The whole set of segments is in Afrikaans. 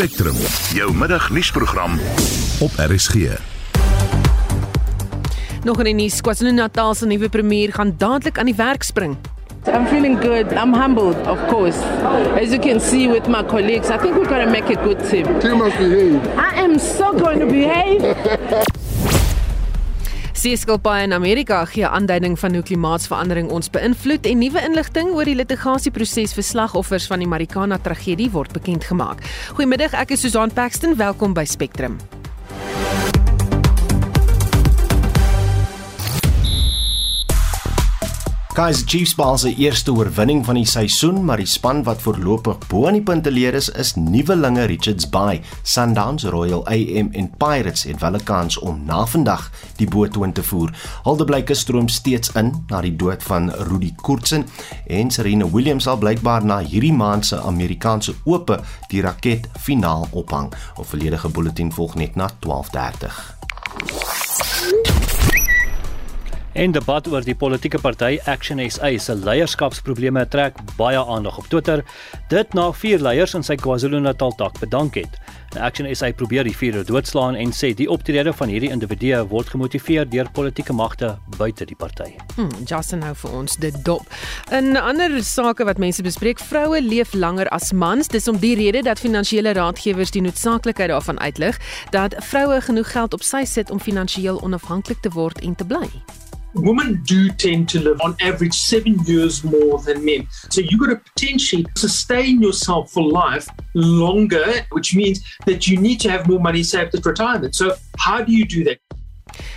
Spectrum, jou middagnuusprogram op RSG. Nog in die nuus, KwaZulu-Natal se nuwe premier gaan dadelik aan die werk spring. I'm feeling good. I'm humbled, of course. As you can see with my colleagues, I think we're going to make a good team. Team must behave. I am so going to behave. Seeskilpaaie in Amerika gee aanduiding van hoe klimaatsverandering ons beïnvloed en nuwe inligting oor die litigasieproses vir slagoffers van die Marikana tragedie word bekend gemaak. Goeiemiddag, ek is Susan Paxton. Welkom by Spectrum. Kaizer Chiefs behaal sy eerste oorwinning van die seisoen, maar die span wat voorlopig bo aan die punte leer is, is nuwelinge Richards Bay, Sundowns Royal AM en Pirates het wel 'n kans om na vandag die boot toe te voer. Haldeblyke stroom steeds in na die dood van Rudy Koortsen en Serena Williams sal blykbaar na hierdie maand se Amerikaanse Ope die raket finaal ophang. 'n Volledige bulletin volg net na 12:30. En debat oor die politieke party Action SA se leierskapsprobleme trek baie aandag op Twitter. Dit na vier leiers in sy KwaZulu-Natal tak bedank het. Action SA probeer die vier doodslaan en sê die optrede van hierdie individue word gemotiveer deur politieke magte buite die party. Hmm, Justin nou vir ons dit dop. In ander sake wat mense bespreek, vroue leef langer as mans. Dis om die rede dat finansiële raadgewers die noodsaaklikheid daarvan uitlig dat vroue genoeg geld op sy sit om finansiëel onafhanklik te word en te bly. Women do tend to live on average seven years more than men. So you've got to potentially sustain yourself for life longer, which means that you need to have more money saved at retirement. So how do you do that?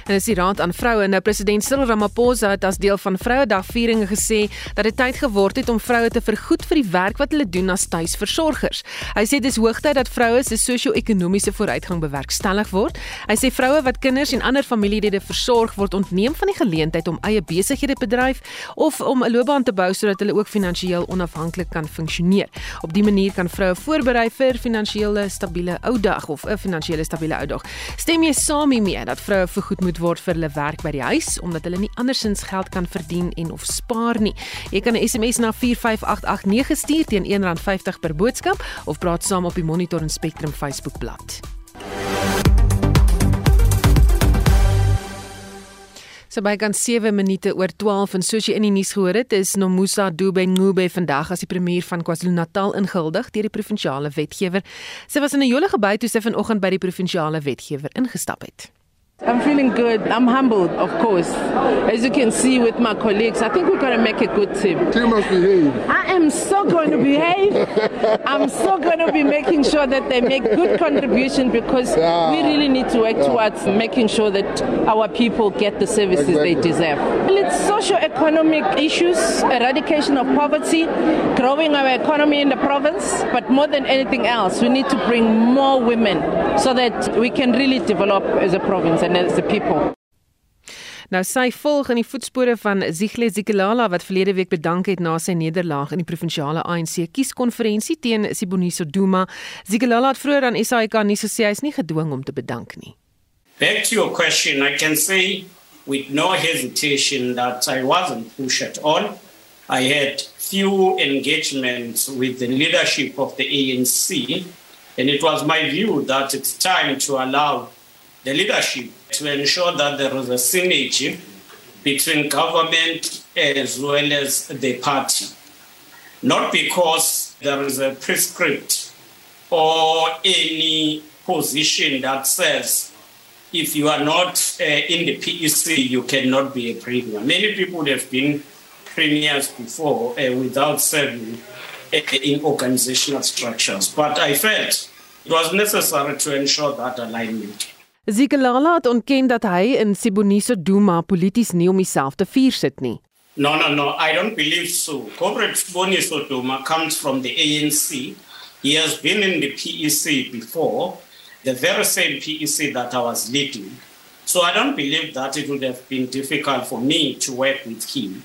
En is die raad aan vroue nou president Cyril Ramaphosa het as deel van Vrouedag vieringe gesê dat dit tyd geword het om vroue te vergoed vir die werk wat hulle doen as tuisversorgers. Hy sê dis hoogtyd dat vroue se sosio-ekonomiese vooruitgang bewerkstellig word. Hy sê vroue wat kinders en ander familielede versorg word ontneem van die geleentheid om eie besighede bedryf of om 'n loopbaan te bou sodat hulle ook finansiëel onafhanklik kan funksioneer. Op dië manier kan vroue voorberei vir finansiële stabiele ou dag of 'n finansiële stabiele ou dag. Stem jy saam hiermee dat vroue vergoed moet word vir hulle werk by die huis omdat hulle nie andersins geld kan verdien en of spaar nie. Jy kan 'n SMS na 45889 stuur teen R1.50 per boodskap of praat saam op die Monitor en Spectrum Facebookblad. So by kan 7 minute oor 12 en soos jy in die nuus gehoor het, is Nomusa Dube Ngube vandag as die premier van KwaZulu-Natal ingehuldig deur die provinsiale wetgewer. Sy was in 'n jolige by toe sy vanoggend by die provinsiale wetgewer ingestap het. I'm feeling good. I'm humbled, of course. As you can see with my colleagues, I think we're going to make a good team. Team must behave. I am so going to behave. I'm so going to be making sure that they make good contribution because Yeah. we really need to work Yeah. towards making sure that our people get the services they deserve. Well, it's socio-economic issues, eradication of poverty, growing our economy in the province, but more than anything else, we need to bring more women so that we can really develop as a province and as a people. Nou sy volg in die voetspore van Zihle Zikalala wat verlede week bedank het na sy nederlaag in die provinsiale ANC kieskonferensie teen Siboniso Duma. Zikalala het vroeër aan SAIK nuus gesê hy is nie gedwing om te bedank nie. Back to your question, I can say with no hesitation that I wasn't pushed at all. I had few engagements with the leadership of the ANC, and it was my view that it's time to allow the leadership to ensure that there is a synergy between government as well as the party. Not because there is a prescript or any position that says if you are not uh, in the PEC, you cannot be a premier. Many people have been premiers before uh, without serving uh, in organizational structures. But I felt it was necessary to ensure that alignment. Zikalala het ontken dat hy in Siboniso Duma polities nie om homself te vier sit nie. No, no, no, I don't believe so. Corporate Boni Sodoma comes from the ANC. He has been in the PEC before, the very same PEC that I was leading. So I don't believe that it would have been difficult for me to work with him.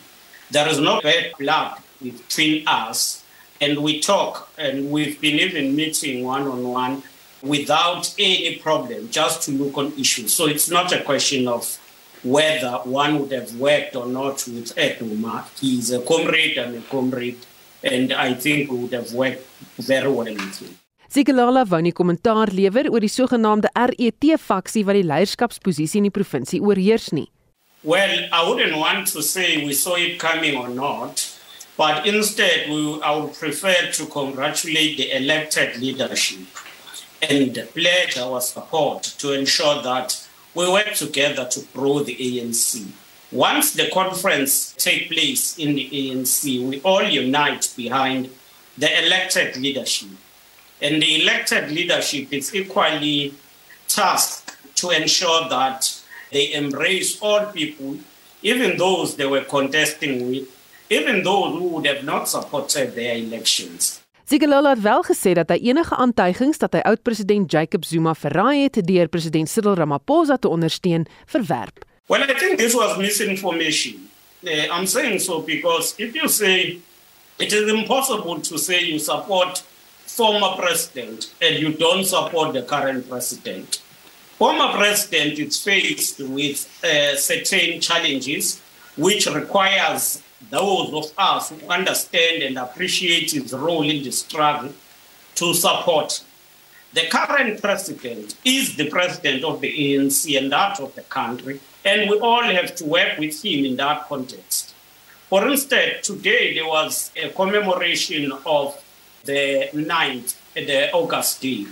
There is no bad blood between us, and we talk, and we've been even meeting one on one without any problem, just to look on issues. So it's not a question of whether one would have worked or not with Eduma. He's a comrade and a comrade, and I think we would have worked very well with him. Sigalala wou 'n kommentaar lewer oor die sogenaamde RET-faksie wat die leierskapsposisie in die provinsie oorheers nie. Well, I wouldn't want to say we saw it coming or not, but instead we, I would prefer to congratulate the elected leadership and pledge our support to ensure that we work together to grow the ANC. Once the conference take place in the ANC, we all unite behind the elected leadership. And the elected leadership is equally tasked to ensure that they embrace all people, even those they were contesting with, even those who would have not supported their elections. Zigalala het wel gesê dat hy enige aantuigings dat hy oud-president Jacob Zuma verraai het deur president Cyril Ramaphosa te ondersteun, verwerp. Well, I think this was misinformation. Uh, I'm saying so because if you say it is impossible to say you support former president and you don't support the current president. Former president is faced with uh, certain challenges which requires those of us who understand and appreciate his role in the struggle to support. The current president is the president of the ANC and that of the country, and we all have to work with him in that context. For instance, today there was a commemoration of the 9th, the August Day.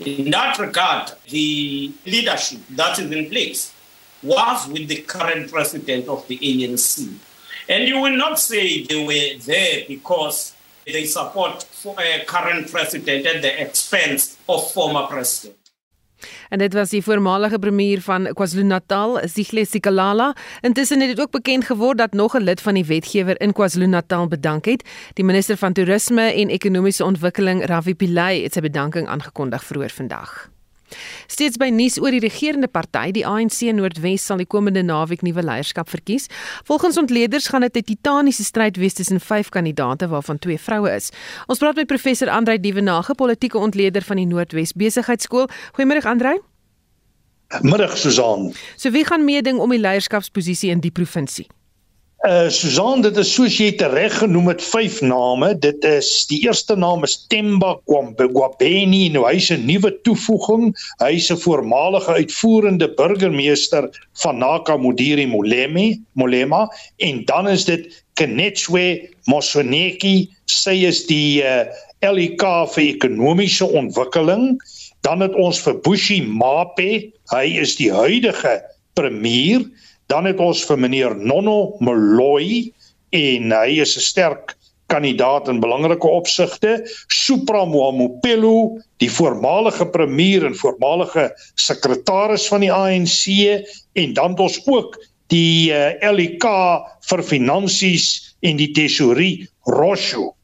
In that regard, the leadership that is in place was with the current president of the ANC. And you will not say they were there because they support a current president at the expense of former president. En dit was die voormalige premier van KwaZulu-Natal, Sihle Sikalala. Intussen het dit ook bekend geword dat nog 'n lid van die wetgewer in KwaZulu-Natal bedank het. Die minister van Toerisme en Ekonomiese Ontwikkeling, Ravi Pillay, het sy bedanking aangekondig vroeër vandag. Steeds by nuus oor die regerende party, die ANC Noordwes sal die komende naweek nuwe leierskap verkies. Volgens ontleeders gaan dit 'n titaniese stryd wees tussen vyf kandidaate waarvan twee vroue is. Ons praat met professor Andrei Dievenage, politieke ontleder van die Noordwes Besigheidsskool. Goeiemôre Andrei. Middag Susan. So wie gaan meeding om die leierskapsposisie in die provinsie? Susan, dit is soos jy dit reg genoem het, vyf name. Dit is die eerste naam is Temba Kwambeni, nou hy's 'n nuwe toevoeging. Hy's 'n voormalige uitvoerende burgemeester van Nakamodiri Molemi, Molema en dan is dit Kenetswe Mosoneki, sy is die uh LEK vir ekonomiese ontwikkeling. Dan het ons vir Bushi Mape, hy is die huidige premier Dan het ons vir meneer Nonno Moloi en hy is 'n sterk kandidaat in belangrike opsigte. Supra Mwamupelo, die voormalige premier en voormalige sekretaris van die ANC en dan het ons ook die uh, eh, LK vir finansies en die tesourie Rosho.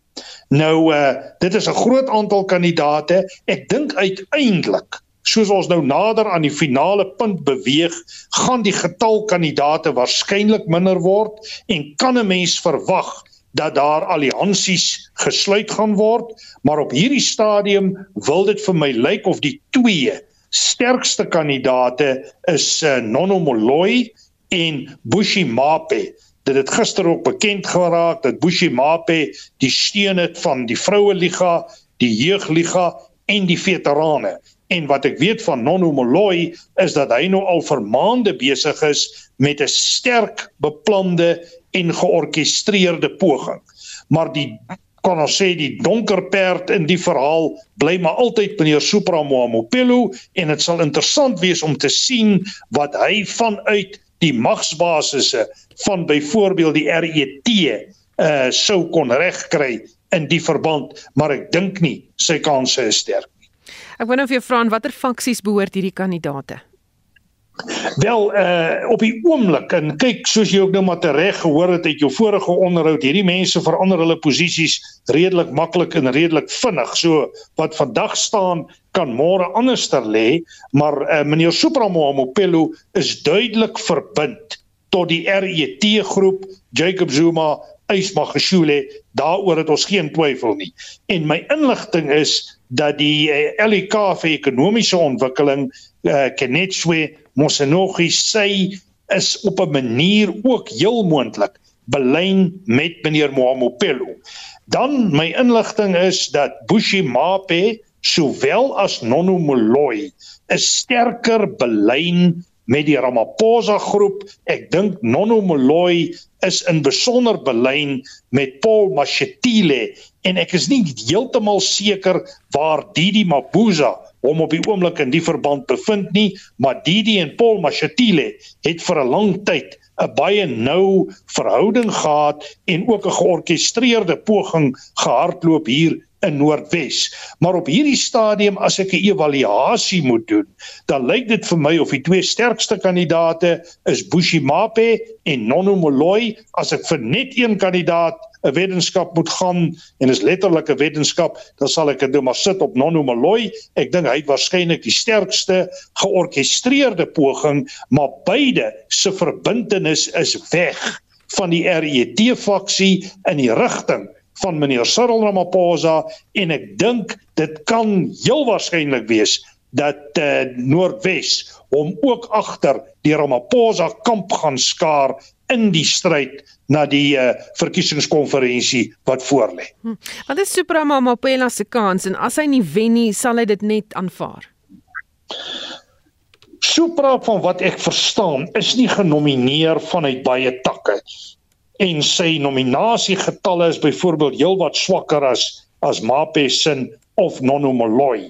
Nou uh dit is 'n groot aantal kandidate. Ek dink uiteindelik soos ons nou nader aan die finale punt beweeg, gaan die getal kandidate waarskynlik minder word en kan 'n mens verwag dat daar alliansies gesluit gaan word, maar op hierdie stadium wil dit vir my lyk of die twee sterkste kandidate is uh, Nono Moloi en Bushi Mape. Dit het gister ook bekend geraak dat Bushi Mape die steun het van die vroue liga, die jeugliga en die veterane. En wat ek weet van Nono Moloi is dat hy nou al vir maande besig is met 'n sterk beplande en georkestreerde poging. Maar die kan ons sê die donker perd in die verhaal bly maar altyd meneer Supra Moamopelo en dit sal interessant wees om te sien wat hy vanuit die magsbasisse van byvoorbeeld die RET uh sou kon regkry in die verband maar ek dink nie sy kanse is sterk Ek wou nou vir jou vra watter faksies behoort hierdie kandidate? Wel uh op die oomblik en kyk soos jy ook nou maar tereg gehoor het uit jou vorige onderhoud hierdie mense verander hulle posisies redelik maklik en redelik vinnig so wat vandag staan kan môre anderster lê maar uh, meneer Supramoamopelo is duidelik verbind tot die RET groep Jacob Zuma Ysmagashule daaroor het ons geen twyfel nie en my inligting is dat die eh, LEK vir ekonomiese ontwikkeling uh, Kenetswe Mosenogi sê is op 'n manier ook heel moontlik belyn met meneer Mohamopelo. Dan my inligting is dat Bushi Mape sowel as Nono Moloi is sterker belyn met die Ramaphosa groep. Ek dink Nono Moloi is in besonder belyn met Paul Mashatile en ek is nie heeltemal seker waar Didi Mabuza hom op die oomblik in die verband bevind nie, maar Didi en Paul Mashatile het vir 'n lang tyd 'n baie nou verhouding gehad en ook 'n georkestreerde poging gehardloop hier in Noordwes. Maar op hierdie stadium as ek 'n evaluasie moet doen, dan lyk dit vir my of die twee sterkste kandidate is Bushimape en Nono Moloi. As ek vir net een kandidaat 'n wetenskap moet gaan en is letterlik 'n wetenskap, dan sal ek dit maar sit op Nono Moloi. Ek dink hy het waarskynlik die sterkste georkestreerde poging, maar beide se verbintenis is weg van die RET faksie in die rigting van meneer Cyril Ramaphosa en ek dink dit kan heel waarskynlik wees dat uh, Noordwes hom ook agter die Ramaphosa kamp gaan skaar in die stryd na die uh, verkiesingskonferensie wat voorlê. Hm. Wat is Supra Ramaphosa se kans en as hy nie wen nie, sal hy dit net aanvaar? Supra van wat ek verstaan, is nie genomineer vanuit baie takke en sy nominasiegetalle is byvoorbeeld heelwat swakker as as Mapesin of Nono Moloi.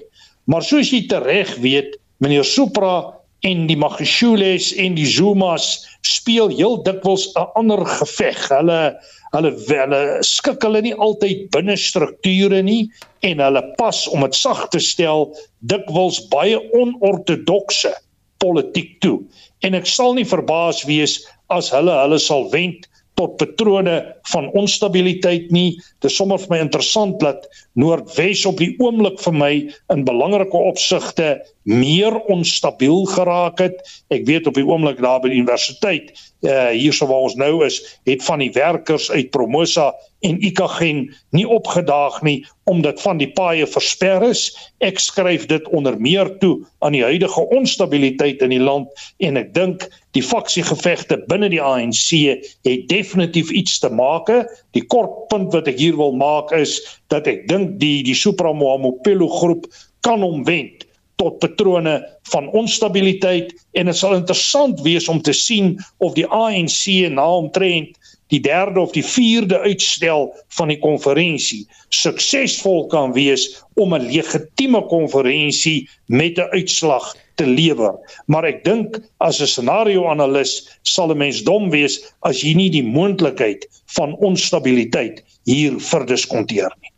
Maar soos jy tereg weet, meneer Supra en die Magishules en die Zumas speel heel dikwels 'n ander geveg. Hulle hulle hulle skik hulle nie altyd binne strukture nie en hulle pas om dit sag te stel dikwels baie onortodokse politiek toe. En ek sal nie verbaas wees as hulle hulle sal wend tot patrone van onstabiliteit nie. Dit is sommer vir my interessant dat Noordwes op die oomblik vir my in belangrike opsigte meer onstabiel geraak het. Ek weet op die oomblik daar by die universiteit, uh hierso waar ons nou is, het van die werkers uit Promosa en Ikagen nie opgedaag nie omdat van die paaie versper is. Ek skryf dit onder meer toe aan die huidige onstabiliteit in die land en ek dink die faksiegevegte binne die ANC het definitief iets te maak. Die kort punt wat ek hier wil maak is dat ek dink die die Supramoamopelo groep kan omwend tot patrone van onstabiliteit en dit sal interessant wees om te sien of die ANC na omtrent die derde of die vierde uitstel van die konferensie suksesvol kan wees om 'n legitieme konferensie met 'n uitslag te lewer. Maar ek dink as 'n scenario-analis sal 'n mens dom wees as jy nie die moontlikheid van onstabiliteit hier verdiskonteer nie.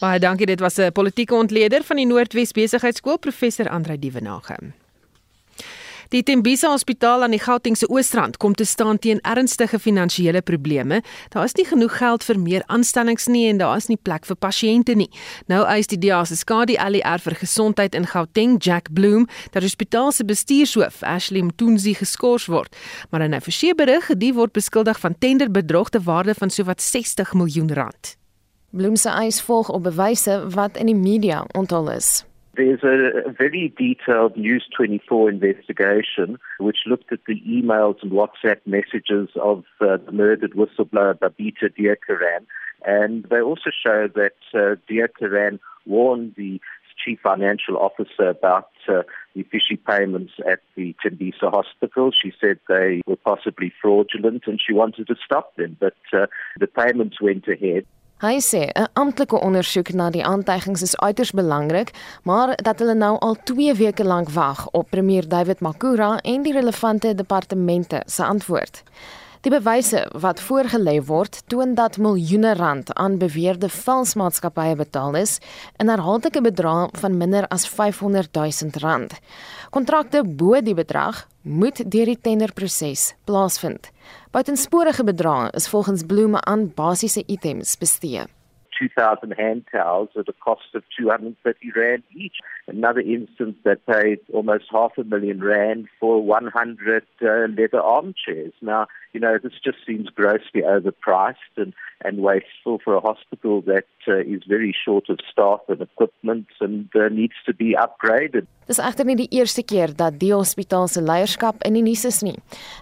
Baie dankie. Dit was 'n politieke ontleder van die Noordwes Besigheidsskool, professor Andrei Dievenage. Die Tembisa Hospitaal aan die Gautengse Oosrand kom te staan teen ernstige finansiële probleme. Daar is nie genoeg geld vir meer aanstellings nie en daar is nie plek vir pasiënte nie. Nou eis die DEA se skadu ALR vir gesondheid in Gauteng, Jack Bloom, dat die hospitaal se bestuurshoof, Ashley Mtunzi, geskort word. Maar in 'n verseë berig, die word beskuldig van tenderbedrog te waarde van sowat 60 miljoen rand. Bloem se eis volg op bewyse wat in die media onthul is. There's a, very detailed News 24 investigation which looked at the emails and WhatsApp messages of uh, the murdered whistleblower Babita Diakaran. And they also show that uh, Diakaran warned the chief financial officer about uh, the fishy payments at the Tembisa hospital. She said they were possibly fraudulent and she wanted to stop them, but uh, the payments went ahead. Hy sê 'n amptelike ondersoek na die aantuigings is uiters belangrik, maar dat hulle nou al 2 weke lank wag op premier David Makura en die relevante departemente se antwoord. Die bewyse wat voorgelê word, toon dat miljoene rand aan beweerde vals maatskappye betaal is in herhaaldelike bedrae van minder as 500 000 rand. Kontrakte bo die bedrag moet deur die tenderproses plaasvind. Buitensporige bedrae is volgens Bloem aan basiese items bestee. 2000 hand towels at a cost of 230 rand each. Another instance that paid almost half a million rand for 100 uh, leather armchairs. Now, you know, this just seems grossly overpriced and, and wasteful for a hospital that uh, is very short of staff and equipment and uh, needs to be upgraded. Dis egter nie die eerste keer dat die hospitaal se leierskap in die nuus is nie.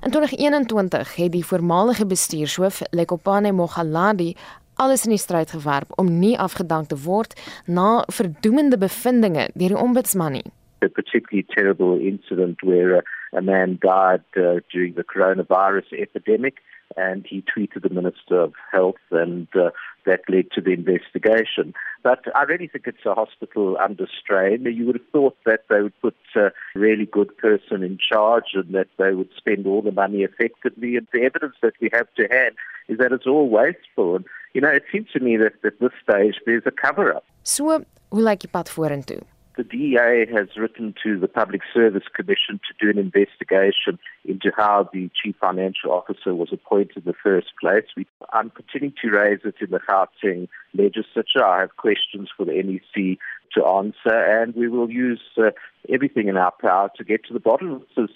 In 2021 het die voormalige bestuurshoof Lekopane Mogaladi alles in die stryd gewerp om nie afgedank te word na verdoemende bevindinge deur die ombudsman nie. A particularly terrible incident where a, man died uh, during the coronavirus epidemic and he tweeted the Minister of Health, and uh, that led to the investigation. But I really think it's a hospital under strain. You would have thought that they would put a really good person in charge and that they would spend all the money effectively. And the evidence that we have to hand is that it's all wasteful. And, you know, it seems to me that at this stage there's a cover up. So, hoe lyk die pad vorentoe? The DEA has written to the Public Service Commission to do an investigation into how the Chief Financial Officer was appointed in the first place. We, I'm continuing to raise it in the Gauteng legislature. I have questions for the NEC to answer, and we will use uh, everything in our power to get to the bottom of this.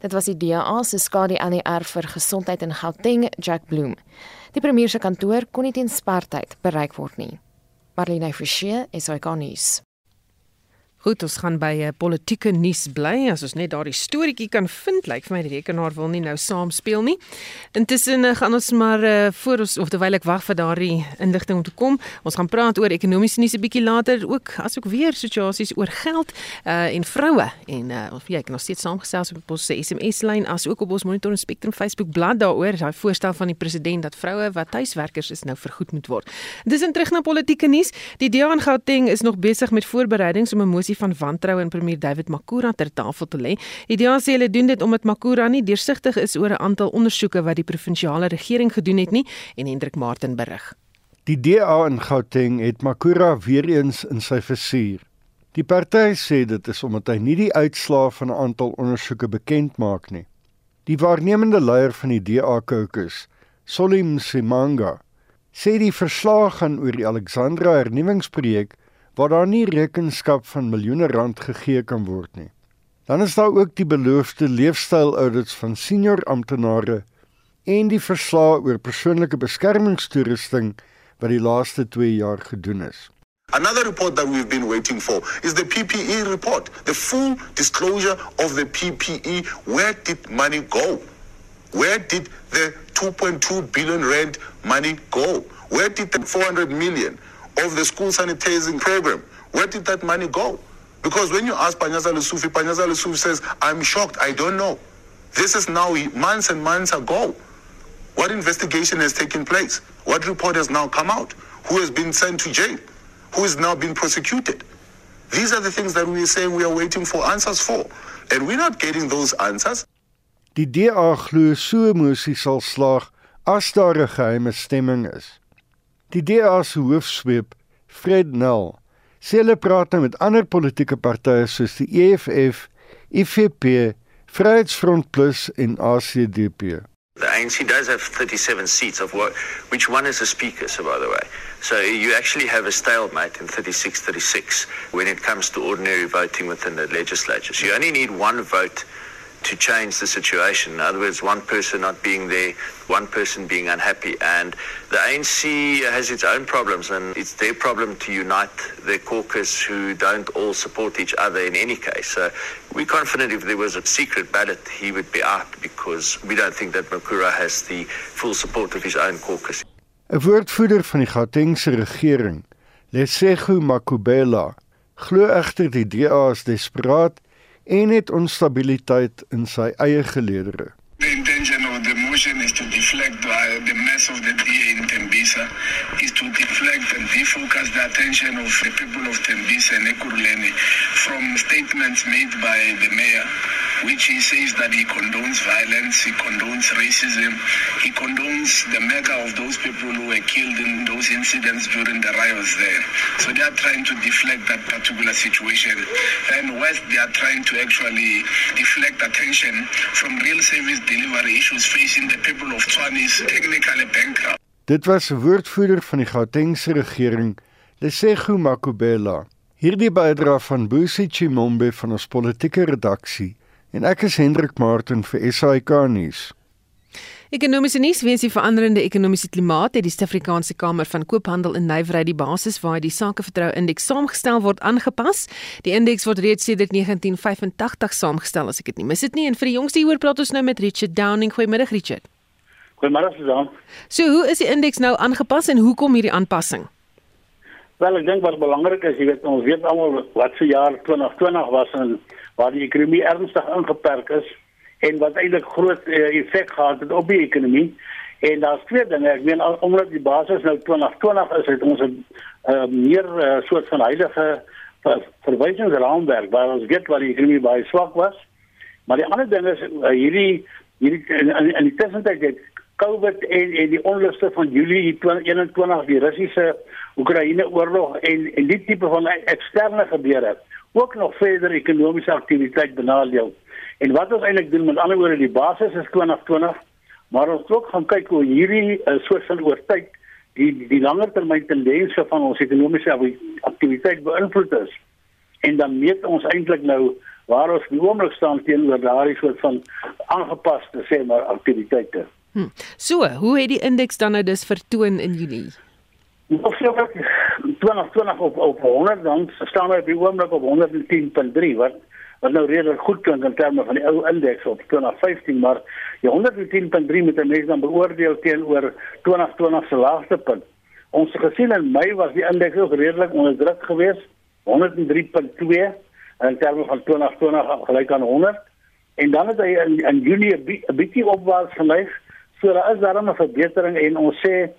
Dit was die DA se skadu NER vir gesondheid in Gauteng, Jack Bloem. Die premier se kantoor kon nie teen spertyd bereik word nie. Marlene Forsie, SAK nuus. Goed, ons gaan by 'n uh, politieke nuus bly. As ons net daardie storieetjie kan vind, lyk vir my die rekenaar wil nie nou saam speel nie. Intussen uh, gaan ons maar uh, voor ons of terwyl ek wag vir daardie inligting om te kom, ons gaan praat oor ekonomiese nuus 'n bietjie later, ook asook weer situasies oor geld uh, en vroue en uh, of jy kan nog steeds saamgesels op ons SMS lyn as ook op ons Monitor en Spectrum Facebook bladsy daaroor, daai voorstel van die president dat vroue wat tuiswerkers is nou vergoed moet word. Dis in terug na politieke nuus. Die DA in Gauteng is nog besig met voorbereidings om 'n mosie mosie van wantroue in premier David Makura ter tafel te lê. Die DA sê hulle doen dit omdat Makura nie deursigtig is oor 'n aantal ondersoeke wat die provinsiale regering gedoen het nie en Hendrik Martin berig. Die DA in Gauteng het Makura weer eens in sy versuur. Die party sê dit is omdat hy nie die uitslae van 'n aantal ondersoeke bekend maak nie. Die waarnemende leier van die DA caucus, Solim Simanga, sê die verslag gaan oor die Alexandra hernuwingsprojek waar daar nie rekenskap van miljoene rand gegee kan word nie. Dan is daar ook die beloofde leefstyl audits van senior amptenare en die verslag oor persoonlike beskermingstoerusting wat die laaste 2 jaar gedoen is. Another report that we've been waiting for is the PPE report, the full disclosure of the PPE. Where did money go? Where did the 2.2 billion rand money go? Where did the 400 million of the school sanitizing program. Where did that money go? Because when you ask Panyaza Lesufi, Panyaza Lesufi says, I'm shocked, I don't know. This is now months and months ago. What investigation has taken place? What report has now come out? Who has been sent to jail? Who is now being prosecuted? These are the things that we are saying we are waiting for answers for. And we're not getting those answers. Die DA glo so emosie sal slaag as daar 'n geheime stemming is. Die DA se hoofsweep, Fred Nel, sê hulle praat nou met ander politieke partye soos die EFF, IFP, Vryheidsfront Plus en ACDP. The ANC does have 37 seats of what which one is the speaker so by the way. So you actually have a stalemate in 36 36 when it comes to ordinary voting within the legislature. So you only need one vote to change the situation. In other words, one person not being there, one person being unhappy. And the ANC has its own problems, and it's their problem to unite their caucus who don't all support each other in any case. So we're confident if there was a secret ballot, he would be out because we don't think that Makura has the full support of his own caucus. 'n Woordvoerder van die Gautengse regering, Lesego Makubela, glo egter die DA is desperaat en het onstabiliteit in sy eie geleedere. The intention of the motion is to deflect the mess of the DA in Tembisa, is to deflect and defocus the attention of the people of Tembisa and Ekuruleni from statements made by the mayor which he says that he condones violence, he condones racism, he condones the murder of those people who were killed in those incidents during the riots there. So they are trying to deflect that particular situation. And West, they are trying to actually deflect attention from real service delivery issues facing the people of Tswanis technically bankrupt. Dit was 'n woordvoerder van die Gautengse regering, Lesego Makubela. Hierdie bydra van Busi Chimombe van ons politieke redaksie en ek is Hendrik Martin vir SAK nuus. Ekonomiese nuus weens die veranderende ekonomiese klimaat het die Suid-Afrikaanse Kamer van Koophandel en Nywerheid die basis waar die sakevertroue indeks saamgestel word aangepas. Die indeks word reeds sedert 1985 saamgestel as ek dit nie mis dit nie en vir die jongste hieroor praat ons nou met Richard Downing. Goeiemiddag Richard. Goeiemôre Susan. So, hoe is die indeks nou aangepas en hoekom hierdie aanpassing? Wel, ek dink wat belangrik is, jy weet ons weet almal wat se jaar 2020 was en waar die ekonomie ernstig ingeperk is en wat eintlik groot uh, effek gehad het op die ekonomie. En daar's twee dinge, ek meen omdat die basis nou 2020 is, het ons 'n uh, meer uh, soort van heilige ver, verwysingsraamwerk waar ons weet waar die ekonomie baie swak was. Maar die ander ding is uh, hierdie hierdie in, in, in die tussentyd het COVID en en die onluste van Julie 2021 die Russiese Oekraïne oorlog en en die tipe van eksterne gebeure ook nog verder ekonomiese aktiwiteit benadeel. En wat ons eintlik doen met ander woorde die basis is 2020, maar ons ook gaan kyk hoe hierdie uh, soort van oor tyd die die langer termyn tendense van ons ekonomiese aktiwiteit beïnvloed is. En dan meet ons eintlik nou waar ons die oomblik staan teenoor daardie soort van aangepaste sê maar aktiwiteite. Hm. So, hoe het die indeks dan nou dus vertoon in Julie? Of sê wat 2020 op op 100 dan staan hy op die oomblik op 110.3 wat wat nou redelik goed klink in terme van die ou indeks op 2015 maar die 110.3 met 'n mens dan beoordeel teenoor 2020 se laagste punt. Ons gesien in Mei was die indeks ook redelik onder druk geweest 103.2 in terme van 2020 gelyk aan 100 en dan het hy in, in Junie 'n bietjie opwaarts geneig So daar is daarom 'n verbetering en ons sê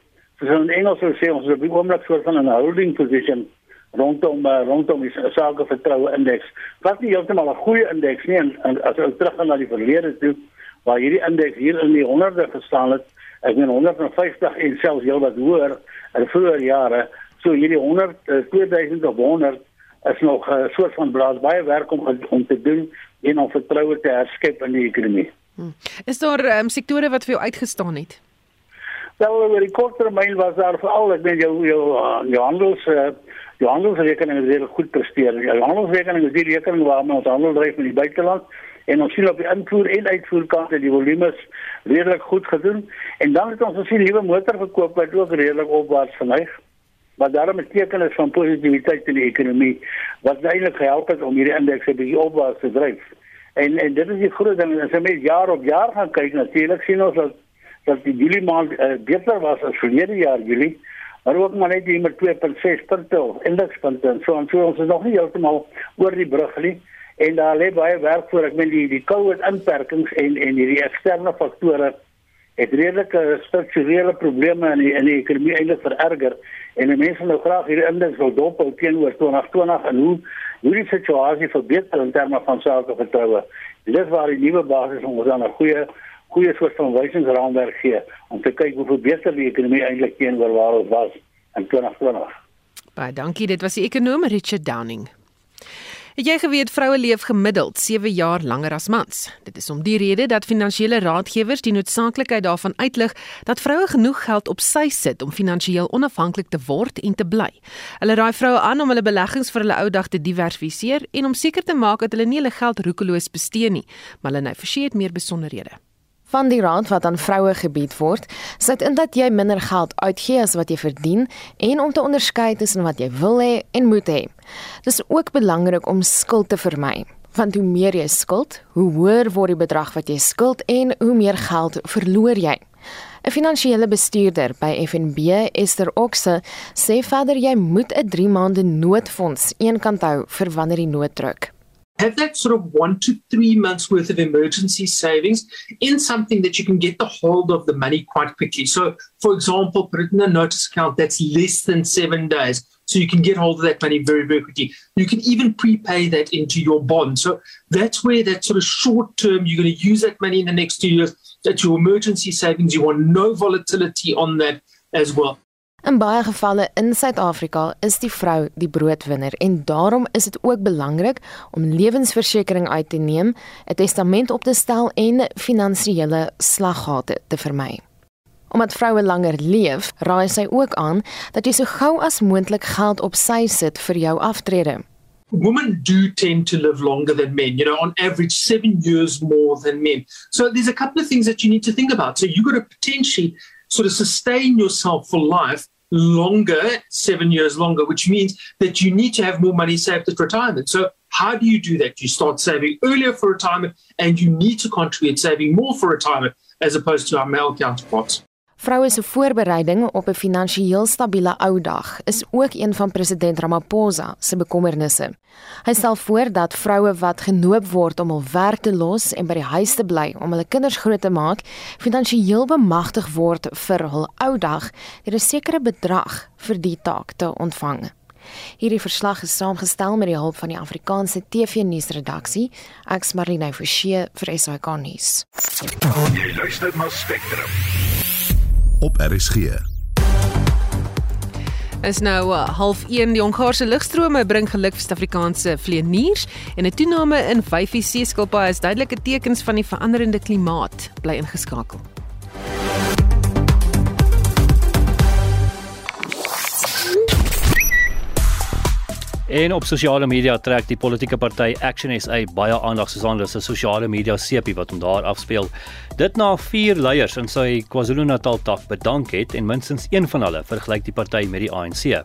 soos in Engels sê ons op die oomblik soort van 'n holding position rondom uh, rondom die sake vertroue indeks. Wat nie heeltemal 'n goeie indeks nie en, en as ons teruggaan na die verlede toe waar hierdie indeks hier in die honderde gestaan het, ek meen 150 en selfs heelwat hoër in vroeë jare, so hierdie 100 uh, 2000 of 100 is nog 'n uh, soort van blaas baie werk om om te doen en om vertroue te herskep in die ekonomie. Hmm. Is daar um, sektore wat vir jou uitgestaan het? Wel, oor die kort termyn was daar veral ek weet jou jou uh, jou handels uh, jou handelsrekening het regtig goed presteer. Jou handelsrekening is die rekening waarmee ons handel dryf met die buiteland en ons sien op die invoer en uitvoer kant dat die volumes redelik goed gedoen en dan het ons gesien nuwe motorverkoop wat ook redelik opwaarts geneig wat daarom is van positiwiteit in die ekonomie wat eintlik gehelp het om hierdie indeks 'n bietjie opwaarts te dryf. En en dit is die groot ding as jy met jaar op jaar gaan kyk natuurlik sien ons dat dat die Julie maand uh, beter was as verlede jaar Julie. Maar ook maar net met 2.6 punte indekspunte en so en so. Ons is nog nie heeltemal oor die brug nie. En daar lê baie werk voor. Ek meen die die COVID inperkings en en hierdie eksterne faktore het redelike strukturele probleme in die, in die ekonomie eintlik vererger. En mense nou graag hierdie indeks wil dophou teenoor 2020 en hoe hoe die situasie verbeter in terme van sake vertroue. Dit is waar die nuwe basis ons dan 'n goeie goeie soort van wysingsraamwerk gee om te kyk hoe verbeter die ekonomie eintlik teenoor waar ons was in 2020. Baie dankie, dit was die ekonom Richard Downing. Het jy geweet vroue leef gemiddeld 7 jaar langer as mans? Dit is om die rede dat finansiële raadgewers die noodsaaklikheid daarvan uitlig dat vroue genoeg geld op sy sit om finansiëel onafhanklik te word en te bly. Hulle raai vroue aan om hulle beleggings vir hulle ou dag te diversifiseer en om seker te maak dat hulle nie hulle geld roekeloos bestee nie. Malene Forsie het meer besonderhede van die raad wat aan vroue gebied word, sit in dat jy minder geld uitgee as wat jy verdien en om te onderskei tussen wat jy wil hê en moet hê. Dis ook belangrik om skuld te vermy. Want hoe meer jy skuld, hoe hoër word die bedrag wat jy skuld en hoe meer geld verloor jy. 'n Finansiële bestuurder by FNB, Esther Oxe, sê verder jy moet 'n 3 maande noodfonds eenkant hou vir wanneer die nood druk. Have that sort of one to three months worth of emergency savings in something that you can get the hold of the money quite quickly. So, for example, put it in a notice account that's less than seven days. So you can get hold of that money very, very quickly. You can even prepay that into your bond. So that's where that sort of short term, you're going to use that money in the next two years. That's your emergency savings. You want no volatility on that as well. In baie gevalle in Suid-Afrika is die vrou die broodwinner en daarom is dit ook belangrik om lewensversekering uit te neem, 'n testament op te stel en finansiële slaggate te vermy. Omdat vroue langer leef, raai sy ook aan dat jy so gou as moontlik geld op sy sit vir jou aftrede. Women do tend to live longer than men, you know, on average 7 years more than men. So there's a couple of things that you need to think about. So you've got to potentially sort of sustain yourself for life longer, seven years longer, which means that you need to have more money saved at retirement. So, how do you do that? You start saving earlier for retirement and you need to contribute saving more for retirement. as opposed to our male counterparts. Vroue se voorbereiding op 'n finansiëel stabiele ou dag is ook een van president Ramaphosa se bekommernisse. Hy stel voor dat vroue wat genoop word om hul werk te los en by die huis te bly om hulle kinders groot te maak, finansiëel bemagtig word vir hul ou dag deur 'n sekere bedrag vir die taak te ontvang. Hierdie verslag is saamgestel met die hulp van die Afrikaanse TV-nuusredaksie. Ek's Marlene Forsie vir SAK nuus. Jy luister na Spectrum op RSG. Is nou uh, half 1 die Hongaarse lugstrome bring geluk vir Suid-Afrikaanse vleeniers en 'n toename in vyfie seeskilpaaie is duidelike tekens van die veranderende klimaat. Bly ingeskakel. En op sosiale media trek die politieke party Action SA baie aandag soos aan hulle sosiale media sepie wat hom daar afspeel. Dit na vier leiers in sy KwaZulu-Natal tak bedank het en minstens een van hulle vergelyk die party met die ANC.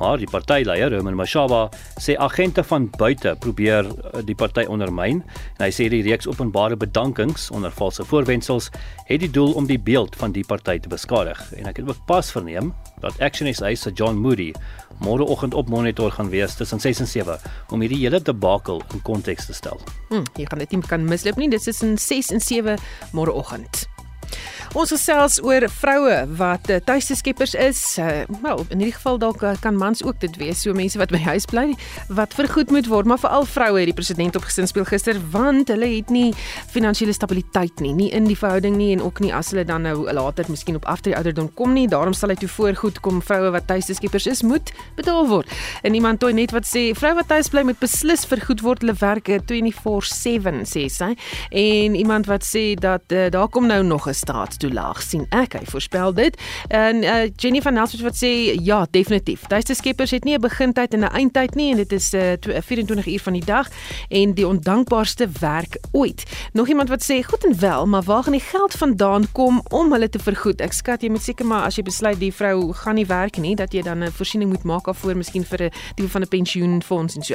Maar die partyleier, Roman Mashaba, sê agente van buite probeer eh, die party ondermyn en hy sê die reeks openbare bedankings onder valse voorwendsels het die doel om die beeld van die party te beskadig. En ek het ook pas verneem dat Action SA se John Moody môreoggend op monitor gaan wees tussen 6 en 7 om hierdie hele debakel in konteks te stel. Hm, jy gaan dit nie kan misloop nie. Dit is in 6 en 7 môreoggend. Ons gesels oor vroue wat uh, tuiste skeppers is. Uh, wel, in hierdie geval dalk uh, kan mans ook dit wees, so mense wat by huis bly wat vergoed moet word, maar veral vroue het die president op gesin speel gister want hulle het nie finansiële stabiliteit nie, nie in die verhouding nie en ook nie as hulle dan nou later miskien op aftrede ouderdom kom nie. Daarom sal hy toe voorgoed kom vroue wat tuiste skeppers is moet betaal word. En iemand toe net wat sê vroue wat tuis bly moet beslis vergoed word hulle werk 24/7 sê sy. En iemand wat sê dat uh, daar kom nou nog 'n staat toelaag sien ek. Hy voorspel dit. En uh, Jenny van Nelspruit wat sê ja definitief. Duiste skeppers het nie 'n begintyd en 'n eindtyd nie en dit is uh, 24 uur van die dag en die ondankbaarste werk ooit. Nog iemand wat sê goed en wel maar waar gaan die geld vandaan kom om hulle te vergoed? Ek skat jy moet seker maar as jy besluit die vrou gaan nie werk nie dat jy dan 'n voorsiening moet maak af voor miskien vir 'n tipe van 'n pensioenfonds en so.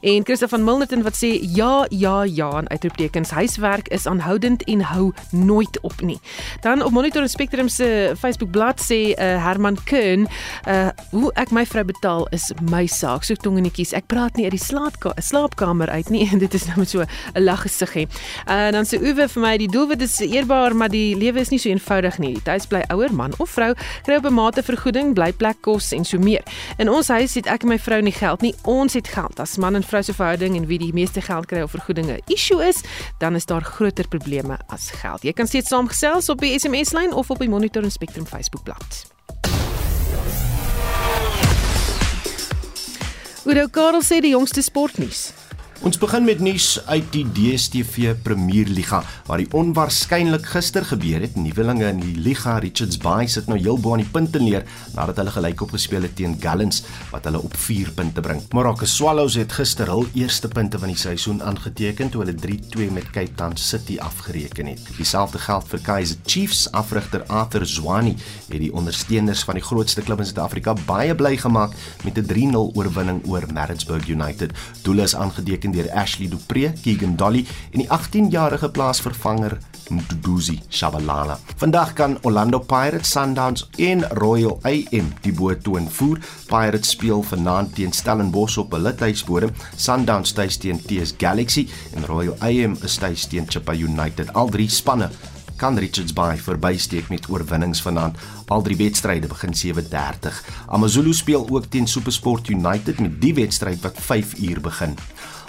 En Christa van Milnerton wat sê ja ja ja en uitroeptekens huiswerk is aanhoudend en hou nooit op nie Dan op Monitor Spectrum se Facebook bladsy sê uh, Herman Kern, uh, hoe ek my vrou betaal is my saak. Soek tongenetjies. Ek praat nie uit die slaapkamer uit nie en dit is nou met so 'n lag gesig hè. Uh, dan sê Uwe vir my die doelwit is eerbaar, maar die lewe is nie so eenvoudig nie. Tuis bly ouer man of vrou kry op 'n mate vergoeding, blyplek kos en so meer. In ons huis het ek en my vrou nie geld nie. Ons het geld. As man en vrou se verhouding en wie die meeste geld kry of vergoedinge issue is, dan is daar groter probleme as geld. Jy kan steeds saamgesels op die die SMS-lyn of op die Monitor en Spectrum Facebook-blad. Oudo Karel sê die jongste sportnuus. Ons begin met nuus uit die DStv Premierliga waar die onwaarskynlik gister gebeur het. Nuwelinge in die liga, Richards Bay sit nou heel bo aan die punte neer nadat hulle gelyk op gespeel het teen Gallants wat hulle op 4 punte bring. Maracas Swallows het gister hul eerste punte van die seisoen aangeteken toe hulle 3-2 met Cape Town City afgereken het. Dieselfde geld vir Kaizer Chiefs afrigter Arthur Zwani het die ondersteuners van die grootste klub in Suid-Afrika baie bly gemaak met 'n 3-0 oorwinning oor Maritzburg United. Doel is aangeteken deur Ashley Dupree, Keegan Dolly en die 18-jarige plaasvervanger Mduduzi Shabalala. Vandag kan Orlando Pirates, Sundowns en Royal AM die boot toon voer. Pirates speel vanaand teen Stellenbosch op hulle tuisbodem, Sundowns tuis teen TS Galaxy en Royal AM is tuis teen Chippa United. Al drie spanne kan Richards Bay verbysteek met oorwinnings vanaand. Al drie wedstryde begin 7:30. AmaZulu speel ook teen SuperSport United met die wedstryd wat 5 uur begin.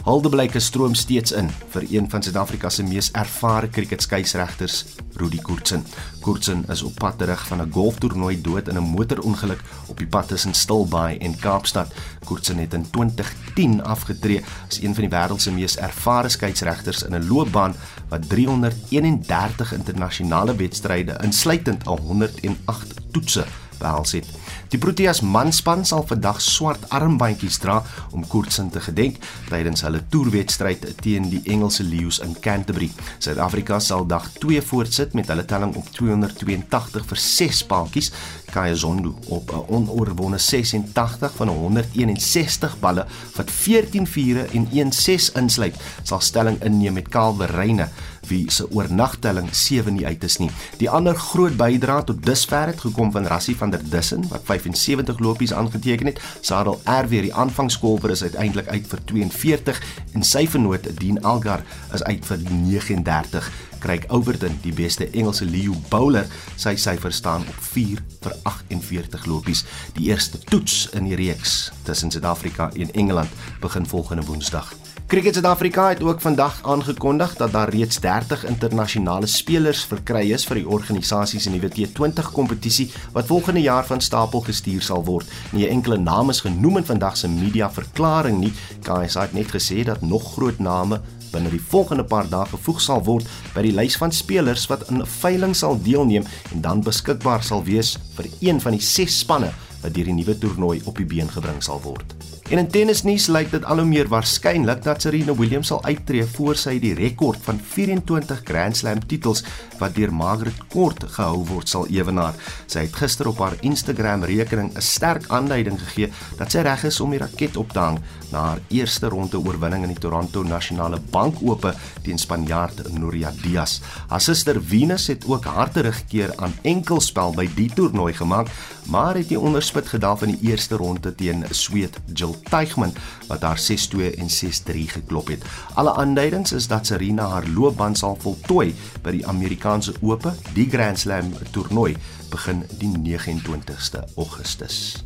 Haldeblyke stroom steeds in vir een van Suid-Afrika se mees ervare kriketskeieregters, Rudy Koortsen. Koortsen is op pad terug van 'n golftoernooi dood in 'n motorongeluk op die pad tussen Stilbaai en Kaapstad. Koortsen het in 2010 afgetree as een van die wêreld se mees ervare skeieregters in 'n loopbaan wat 331 internasionale wedstryde insluitend al 108 toetse behels het. Die Proteas manspan sal vandag swart armbandjies dra om Koortsen te gedenk tydens hulle toerwedstryd teen die Engelse Lions in Canterbury. Suid-Afrika sal dag 2 voortsit met hulle telling op 282 vir 6 paadjies. Kaya Zondo op 'n onoorwonde 86 van 161 balle wat 14 vure en 1 6 insluit, sal stelling inneem met Kaalwe Reyne wie se oornagtelling 7 nie uit is nie. Die ander groot bydrae tot dusver het gekom van Rassie van der Dussen wat 75 lopies aangeteken het. Sadel R weer die aanvangskolwer is uiteindelik uit vir 42 en sy vernoot Dean Algar is uit vir 39. Craig Overton, die beste Engelse Leo bowler, sy syfer staan op 4 vir 48 lopies. Die eerste toets in die reeks tussen Suid-Afrika en Engeland begin volgende Woensdag. Cricket Suid-Afrika het ook vandag aangekondig dat daar reeds 30 internasionale spelers verkry is vir die organisasie se nuwe T20 kompetisie wat volgende jaar van stapel gestuur sal word. Nie enkele name is genoem in vandag se media verklaring nie. KSI het net gesê dat nog groot name binne die volgende paar dae gevoeg sal word by die lys van spelers wat in 'n veiling sal deelneem en dan beskikbaar sal wees vir een van die 6 spanne wat deur die nuwe toernooi op die been gebring sal word. En in tennisnuus lyk dit al hoe meer waarskynlik dat Serena Williams sal uittreë voor sy die rekord van 24 Grand Slam titels wat deur Margaret Court gehou word sal ewenaar. Sy het gister op haar Instagram rekening 'n sterk aanduiding gegee dat sy reg is om die raket op te hang na haar eerste ronde oorwinning in die Toronto Nasionale Bank Ope teen Spanjaard Nuria Diaz. Haar suster Venus het ook haar terugkeer aan enkelspel by die toernooi gemaak, maar het die onderspit gedaal in die eerste ronde teen Sweet Jill Teichmann wat haar 6-2 en 6-3 geklop het. Alle aanduidings is dat Serena haar loopbaan sal voltooi by die Amerikaanse Ope, die Grand Slam toernooi begin die 29ste Augustus.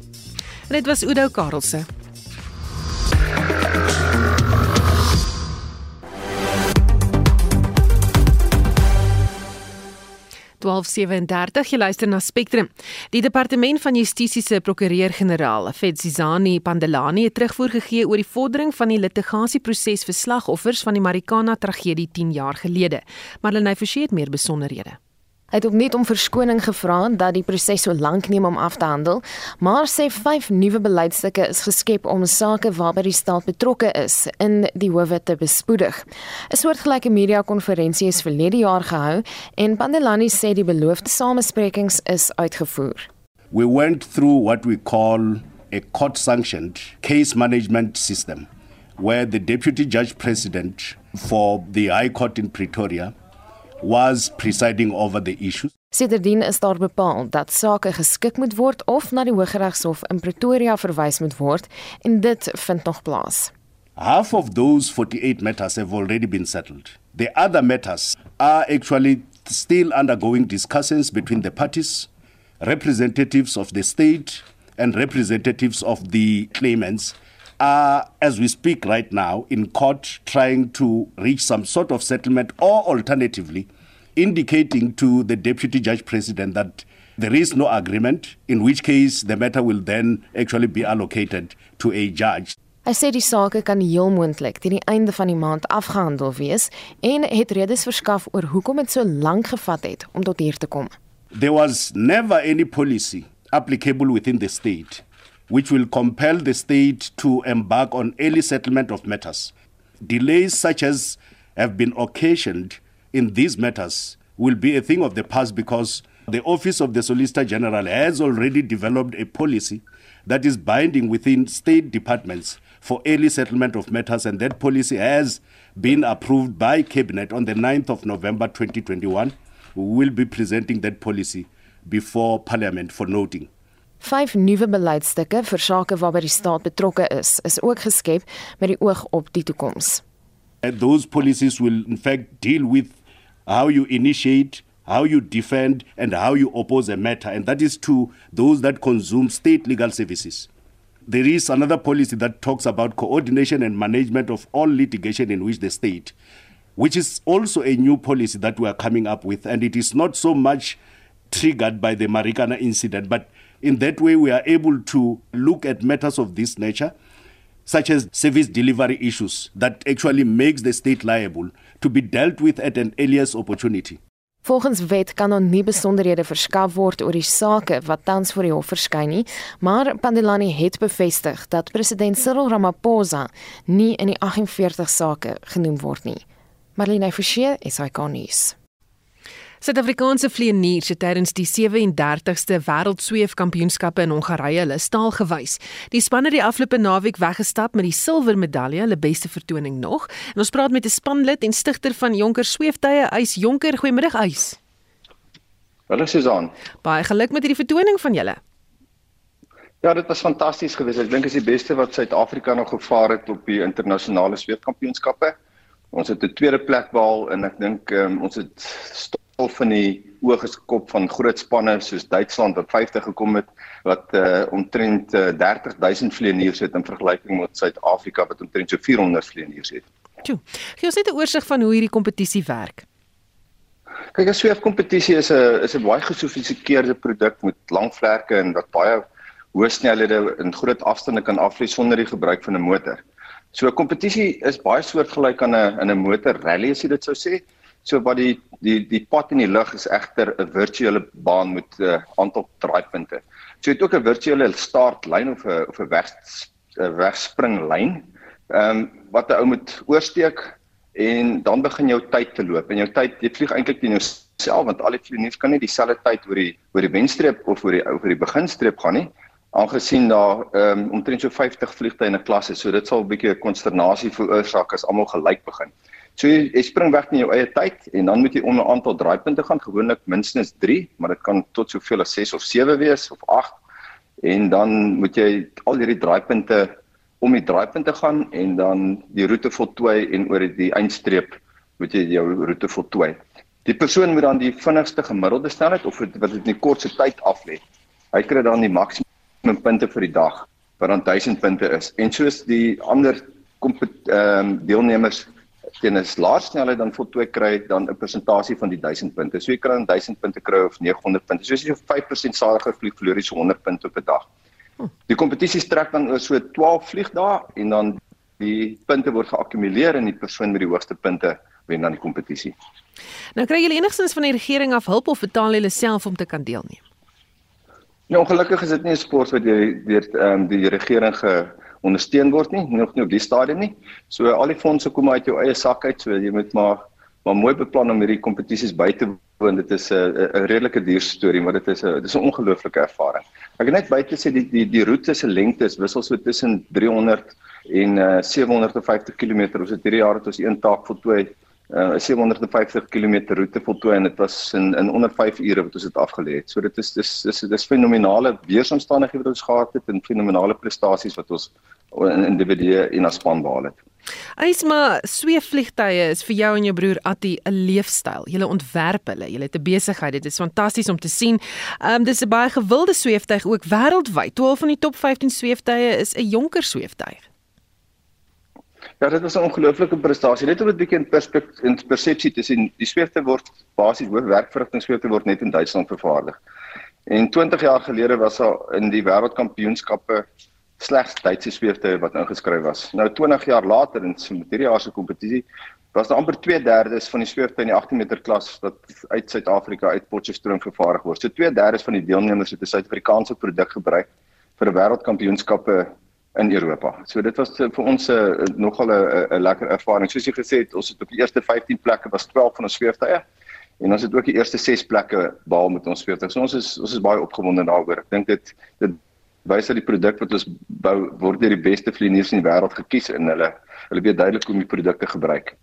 Dit was Udo Karelse. 1237 jy luister na Spectrum. Die departement van Justisie se prokureur-generaal, Fedzizani Pandelani, het terugvoer gegee oor die vordering van die litigasieproses vir slagoffers van die Marikana tragedie 10 jaar gelede. Marlene Forsie het meer besonderhede. Hy het ook net om verskoning gevra dat die proses so lank neem om af te handel, maar sê vyf nuwe beleidsstukke is geskep om sake waarby die staat betrokke is in die howe te bespoedig. 'n Soortgelyke media-konferensie is verlede jaar gehou en Pandelani sê die beloofde samesprekings is uitgevoer. We went through what we call a court-sanctioned case management system where the deputy judge president for the High Court in Pretoria was presiding over the issues. Sedertdien is daar bepaal dat sake geskik moet word of na die Hooggeregshof in Pretoria verwys moet word en dit vind nog plaas. Half of those 48 matters have already been settled. The other matters are actually still undergoing discussions between the parties, representatives of the state and representatives of the claimants are, as we speak right now, in court trying to reach some sort of settlement or alternatively indicating to the deputy judge president that there is no agreement, in which case the matter will then actually be allocated to a judge. Hy sê die saak kan heel moontlik teen die einde van die maand afgehandel wees en het redes verskaf oor hoekom dit so lank gevat het om tot hier te kom. There was never any policy applicable within the state which will compel the state to embark on early settlement of matters. Delays such as have been occasioned in these matters will be a thing of the past because the Office of the Solicitor General has already developed a policy that is binding within state departments for early settlement of matters, and that policy has been approved by Cabinet on the 9th of November 2021. We will be presenting that policy before Parliament for noting. Vyf nuwe beleidsstukke vir sake waarby die staat betrokke is, is ook geskep met die oog op die toekoms. And those policies will in fact deal with how you initiate, how you defend and how you oppose a matter and that is to those that consume state legal services. There is another policy that talks about coordination and management of all litigation in which the state which is also a new policy that we are coming up with and it is not so much triggered by the Marikana incident but In that way, we are able to look at matters of this nature, such as service delivery issues, that actually makes the state liable to be dealt with at an earliest opportunity. Volgens wet kan daar nie besonderhede verskaf word oor die sake wat tans voor die hof verskyn nie, maar Pandelani het bevestig dat president Cyril Ramaphosa nie in die 48 sake genoem word nie. Marlene Forsie, SAK nuus. Suid-Afrikaanse vlieëniers het tydens die 37ste Wêreldsweefkampioenskappe in Hongarye hulle staal gewys. Die span het die afgelope naweek weggestap met die silwer medalje, hulle beste vertoning nog. En ons praat met 'n spanlid en stigter van Jonker Sweeftuie, Eis Jonker. Goeiemiddag, Eis. Hallo Susan. Baie geluk met hierdie vertoning van julle. Ja, dit was fantasties geweest. Ek dink dit is die beste wat Suid-Afrika nog gevaar het op die internasionale sweefkampioenskappe. Ons het 'n tweede plek behaal en ek dink um, ons het al van die oë geskop van groot spanne soos Duitsland wat 50 gekom het wat uh, omtrent uh, 30000 vlieëniers het in vergelyking met Suid-Afrika wat omtrent so 400 vlieëniers het. Toe. Gee ons net 'n oorsig van hoe hierdie kompetisie werk. Kyk, 'n sweefkompetisie is 'n is 'n baie gesofistikeerde produk met lang vlerke en wat baie hoë snelhede en groot afstande kan aflê sonder die gebruik van 'n motor. So 'n kompetisie is baie soortgelyk aan 'n in 'n motor rally as jy dit sou sê. So wat die die die pad in die lug is egter 'n virtuele baan met 'n uh, aantal draaipunte. So jy het ook 'n virtuele startlyn of 'n of 'n weg 'n wegspringlyn. Ehm um, wat 'n ou moet oorsteek en dan begin jou tyd te loop. En jou tyd, jy vlieg eintlik teen jouself want al die vlieëniers kan nie dieselfde tyd oor die oor die wenstreep of oor die oor die beginstreep gaan nie. Aangesien daar ehm um, omtrent so 50 vliegtye in 'n klas is, so dit sal 'n bietjie 'n konsternasie veroorsaak as almal gelyk begin. So jy, jy spring weg in jou eie tyd en dan moet jy onder 'n aantal draaipunte gaan, gewoonlik minstens 3, maar dit kan tot soveel as 6 of 7 wees of 8. En dan moet jy al hierdie draaipunte om die draaipunte gaan en dan die roete voltooi en oor die eindstreep moet jy jou roete voltooi. Die persoon moet dan die vinnigste gemiddelde snelheid of wat dit in die kortste tyd af lê. Hy kry dan die maksimum punte vir die dag wat dan 1000 punte is. En soos die ander ehm um, deelnemers teen 'n laer snelheid dan voltooi kry dan 'n persentasie van die 1000 punte. So jy kan 1000 punte kry of 900 punte. So as jy 5% sadiger vlieg, verloor jy so 100 punte op 'n dag. Die kompetisie strek dan oor so 12 vliegdae en dan die punte word geakkumuleer en die persoon met die hoogste punte wen dan die kompetisie. Nou kry julle enigstens van die regering af hulp of betaal julle self om te kan deelneem? Ja, ongelukkig is dit nie 'n sport wat deur deur ehm um, die regering ge ondersteun word nie, nog nie op die stadium nie. So al die fondse kom uit jou eie sak uit, so jy moet maar maar mooi beplan om hierdie kompetisies by te woon. Dit is 'n 'n redelike duur storie, maar dit is 'n dis 'n ongelooflike ervaring. Ek het net buite sê die die die roete se lengte is wissel so tussen 300 en uh, 750 km. Ons het hierdie jaar het ons een taak voltooi uh, 'n 750 km roete voltooi en dit was in in onder 5 ure wat ons dit afgelê het. So dit is dis dis dis fenominale weeromstandighede wat ons gehad het en fenominale prestasies wat ons in individue en as span behaal het. Eisma sweefvliegtye is vir jou en jou broer Atti 'n leefstyl. Julle ontwerp hulle. Julle het 'n besigheid. Dit is fantasties om te sien. Ehm um, dis 'n baie gewilde sweeftuig ook wêreldwyd. 12 van die top 15 sweeftuie is 'n jonker sweeftuig. Ja, dit was 'n ongelooflike prestasie. Net om 'n bietjie in perspektief en persepsie te sien, die sweefte word basies hoof werkverrigtingsweefte word net in Duitsland vervaardig. En 20 jaar gelede was daar in die wêreldkampioenskappe slegs Duitse sweefte wat ingeskryf was. Nou 20 jaar later in hierdie jaar se kompetisie was daar amper 2/3 van die sweefte in die 18 meter klas wat uit Suid-Afrika uit Potchefstroom vervaardig word. So 2/3 van die deelnemers het 'n Suid-Afrikaanse produk gebruik vir 'n wêreldkampioenskappe in Europa. So dit was vir ons 'n uh, nogal 'n lekker ervaring. Soos jy gesê het, ons het op die eerste 15 plekke was 12 van ons sweeftuie en ons het ook die eerste 6 plekke behaal met ons sweeftuie. So ons is ons is baie opgewonde daaroor. Ek dink dit dit wys dat die produk wat ons bou word deur die beste vlieëniers in die wêreld gekies en hulle hulle weet duidelik hoe om die produkte gebruik.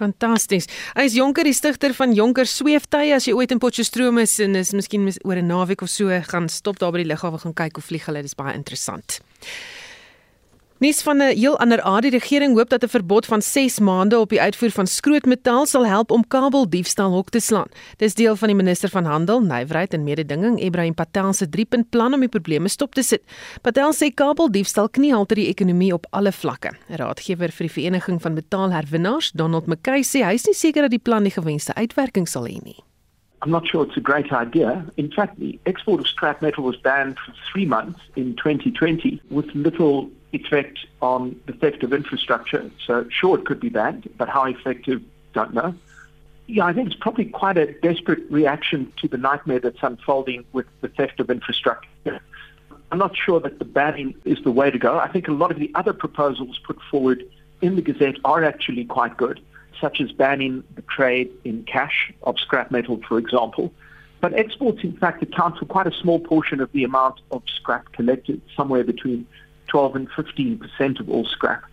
Fantasties. Hy is Jonker, die stigter van Jonker Sweeftuie. As jy ooit in Potchefstroom is en is miskien oor 'n naweek of so gaan stop daar by die lughawe gaan kyk hoe vlieg hulle. Dit is baie interessant. Nis van 'n heel ander aard, die regering hoop dat 'n verbod van 6 maande op die uitvoer van skrootmetaal sal help om kabeldiefstal hok te slaan. Dis deel van die minister van Handel, Nywerheid en Mededinging, Ibrahim Patel se 3-punt plan om die probleme stop te sit. Patel sê kabeldiefstal kniehalter die ekonomie op alle vlakke. Raadgewer vir die Vereniging van Betaalherwinnaars, Donald McKay, sê hy is nie seker dat die plan die gewenste uitwerking sal hê nie. I'm not sure it's a great idea. In fact, the export of scrap metal was banned for three months in 2020 with little effect on the theft of infrastructure. So, sure, it could be banned, but how effective, don't know. Yeah, I think it's probably quite a desperate reaction to the nightmare that's unfolding with the theft of infrastructure. I'm not sure that the banning is the way to go. I think a lot of the other proposals put forward in the Gazette are actually quite good. Such as banning the trade in cash of scrap metal, for example. But exports, in fact, account for quite a small portion of the amount of scrap collected, somewhere between 12 and 15 percent of all scrap.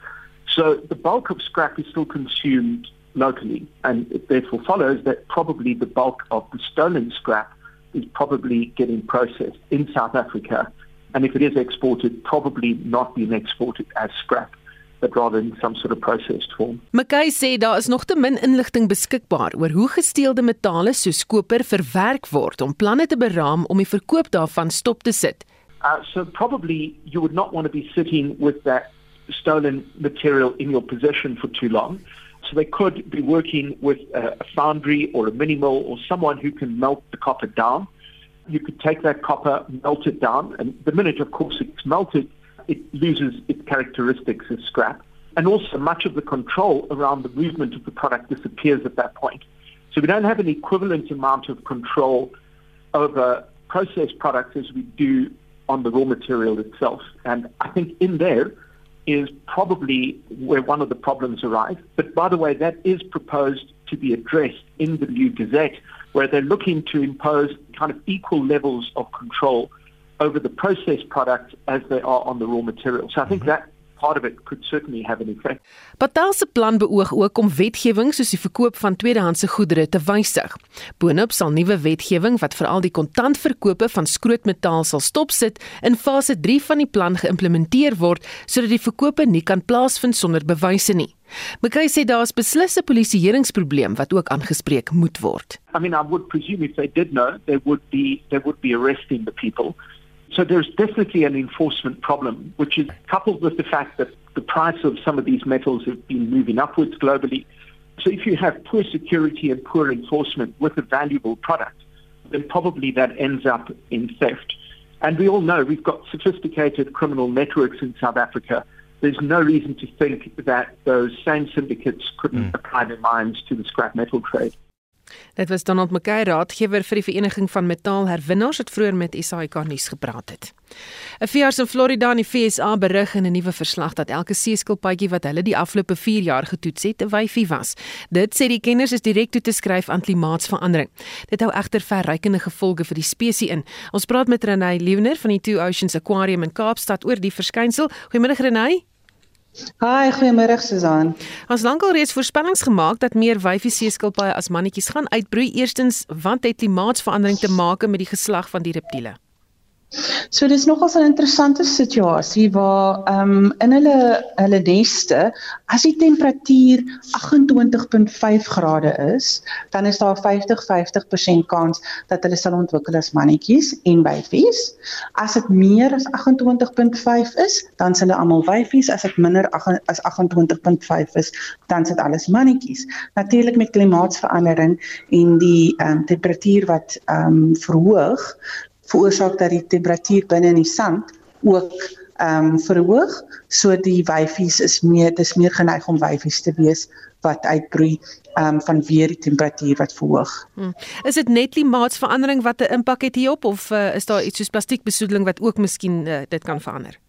So the bulk of scrap is still consumed locally, and it therefore follows that probably the bulk of the stolen scrap is probably getting processed in South Africa, and if it is exported, probably not being exported as scrap. But rather in some sort of processed form. McKay sê daar is nog te min inligting beskikbaar oor hoe gesteelde metale soos koper verwerk word om planne te beraam om die verkoop daarvan stop te sit. Uh, so probably you would not want to be sitting with that stolen material in your possession for too long. So they could be working with a, a foundry or a mini mill or someone who can melt the copper down. You could take that copper, melt it down, and the minute, of course, it's melted, it loses its characteristics as scrap. And also much of the control around the movement of the product disappears at that point. So we don't have an equivalent amount of control over processed products as we do on the raw material itself. And I think in there, is probably where one of the problems arise. But by the way, that is proposed to be addressed in the new Gazette, where they're looking to impose kind of equal levels of control over the processed product as they are on the raw material. So I think mm-hmm. that part of it could certainly have an effect. Patel se plan beoog ook om wetgewing soos die verkoop van tweedehandse goedere te wysig. Boonop sal nuwe wetgewing wat veral die kontantverkope van skrootmetaal sal stopsit in fase 3 van die plan geïmplementeer word sodat die verkope nie kan plaasvind sonder bewyse nie. McKay sê daar's beslis 'n polisieeringsprobleem wat ook aangespreek moet word. I mean I would presume if they did know they would be they would be arresting the people. So there's definitely an enforcement problem, which is coupled with the fact that the price of some of these metals have been moving upwards globally. So if you have poor security and poor enforcement with a valuable product, then probably that ends up in theft. And we all know we've got sophisticated criminal networks in South Africa. There's no reason to think that those same syndicates couldn't mm. apply their minds to the scrap metal trade. Dit was Donald McKay, raadgewer vir die Vereniging van Metaalherwinnaars wat vroeër met SAK nuus gepraat het. 'n Veearts in Florida in die FSA berig in 'n nuwe verslag dat elke seeskilpaadjie wat hulle die afgelope 4 jaar getoets het, 'n wyfie was. Dit sê die kenners is direk toe te skryf aan klimaatsverandering. Dit hou egter verrykende gevolge vir die spesies in. Ons praat met Renay Leuner van die Two Oceans Aquarium in Kaapstad oor die verskynsel. Goeiemôre Renay. Haai, goeiemôre Susan. Ons lankal reeds voorspellings gemaak dat meer wyfie seeskilpaaie as mannetjies gaan uitbroei. Eerstens, want het klimaatsverandering te maak met die geslag van die reptiele? So dis nogals 'n interessante situasie waar ehm um, in hulle hulle neste as die temperatuur 28.5 grade is, dan is daar 50-50% kans dat hulle sal ontwikkel as mannetjies en wyfies. As dit meer as 28.5 is, dan sal hulle almal wyfies, as dit minder as 28.5 is, dan is dit alles mannetjies. Natuurlik met klimaatsverandering en die ehm um, temperatuur wat ehm um, verhoog, veroorsaak dat die temperatuur binne in die sand ook ehm um, verhoog. So die wyfies is meer dis meer geneig om wyfies te wees wat uitbroei ehm um, van weer die temperatuur wat verhoog. Hmm. Is dit net klimaatsverandering wat 'n impak het hierop of uh, is daar iets soos plastiekbesoedeling wat ook miskien uh, dit kan verander?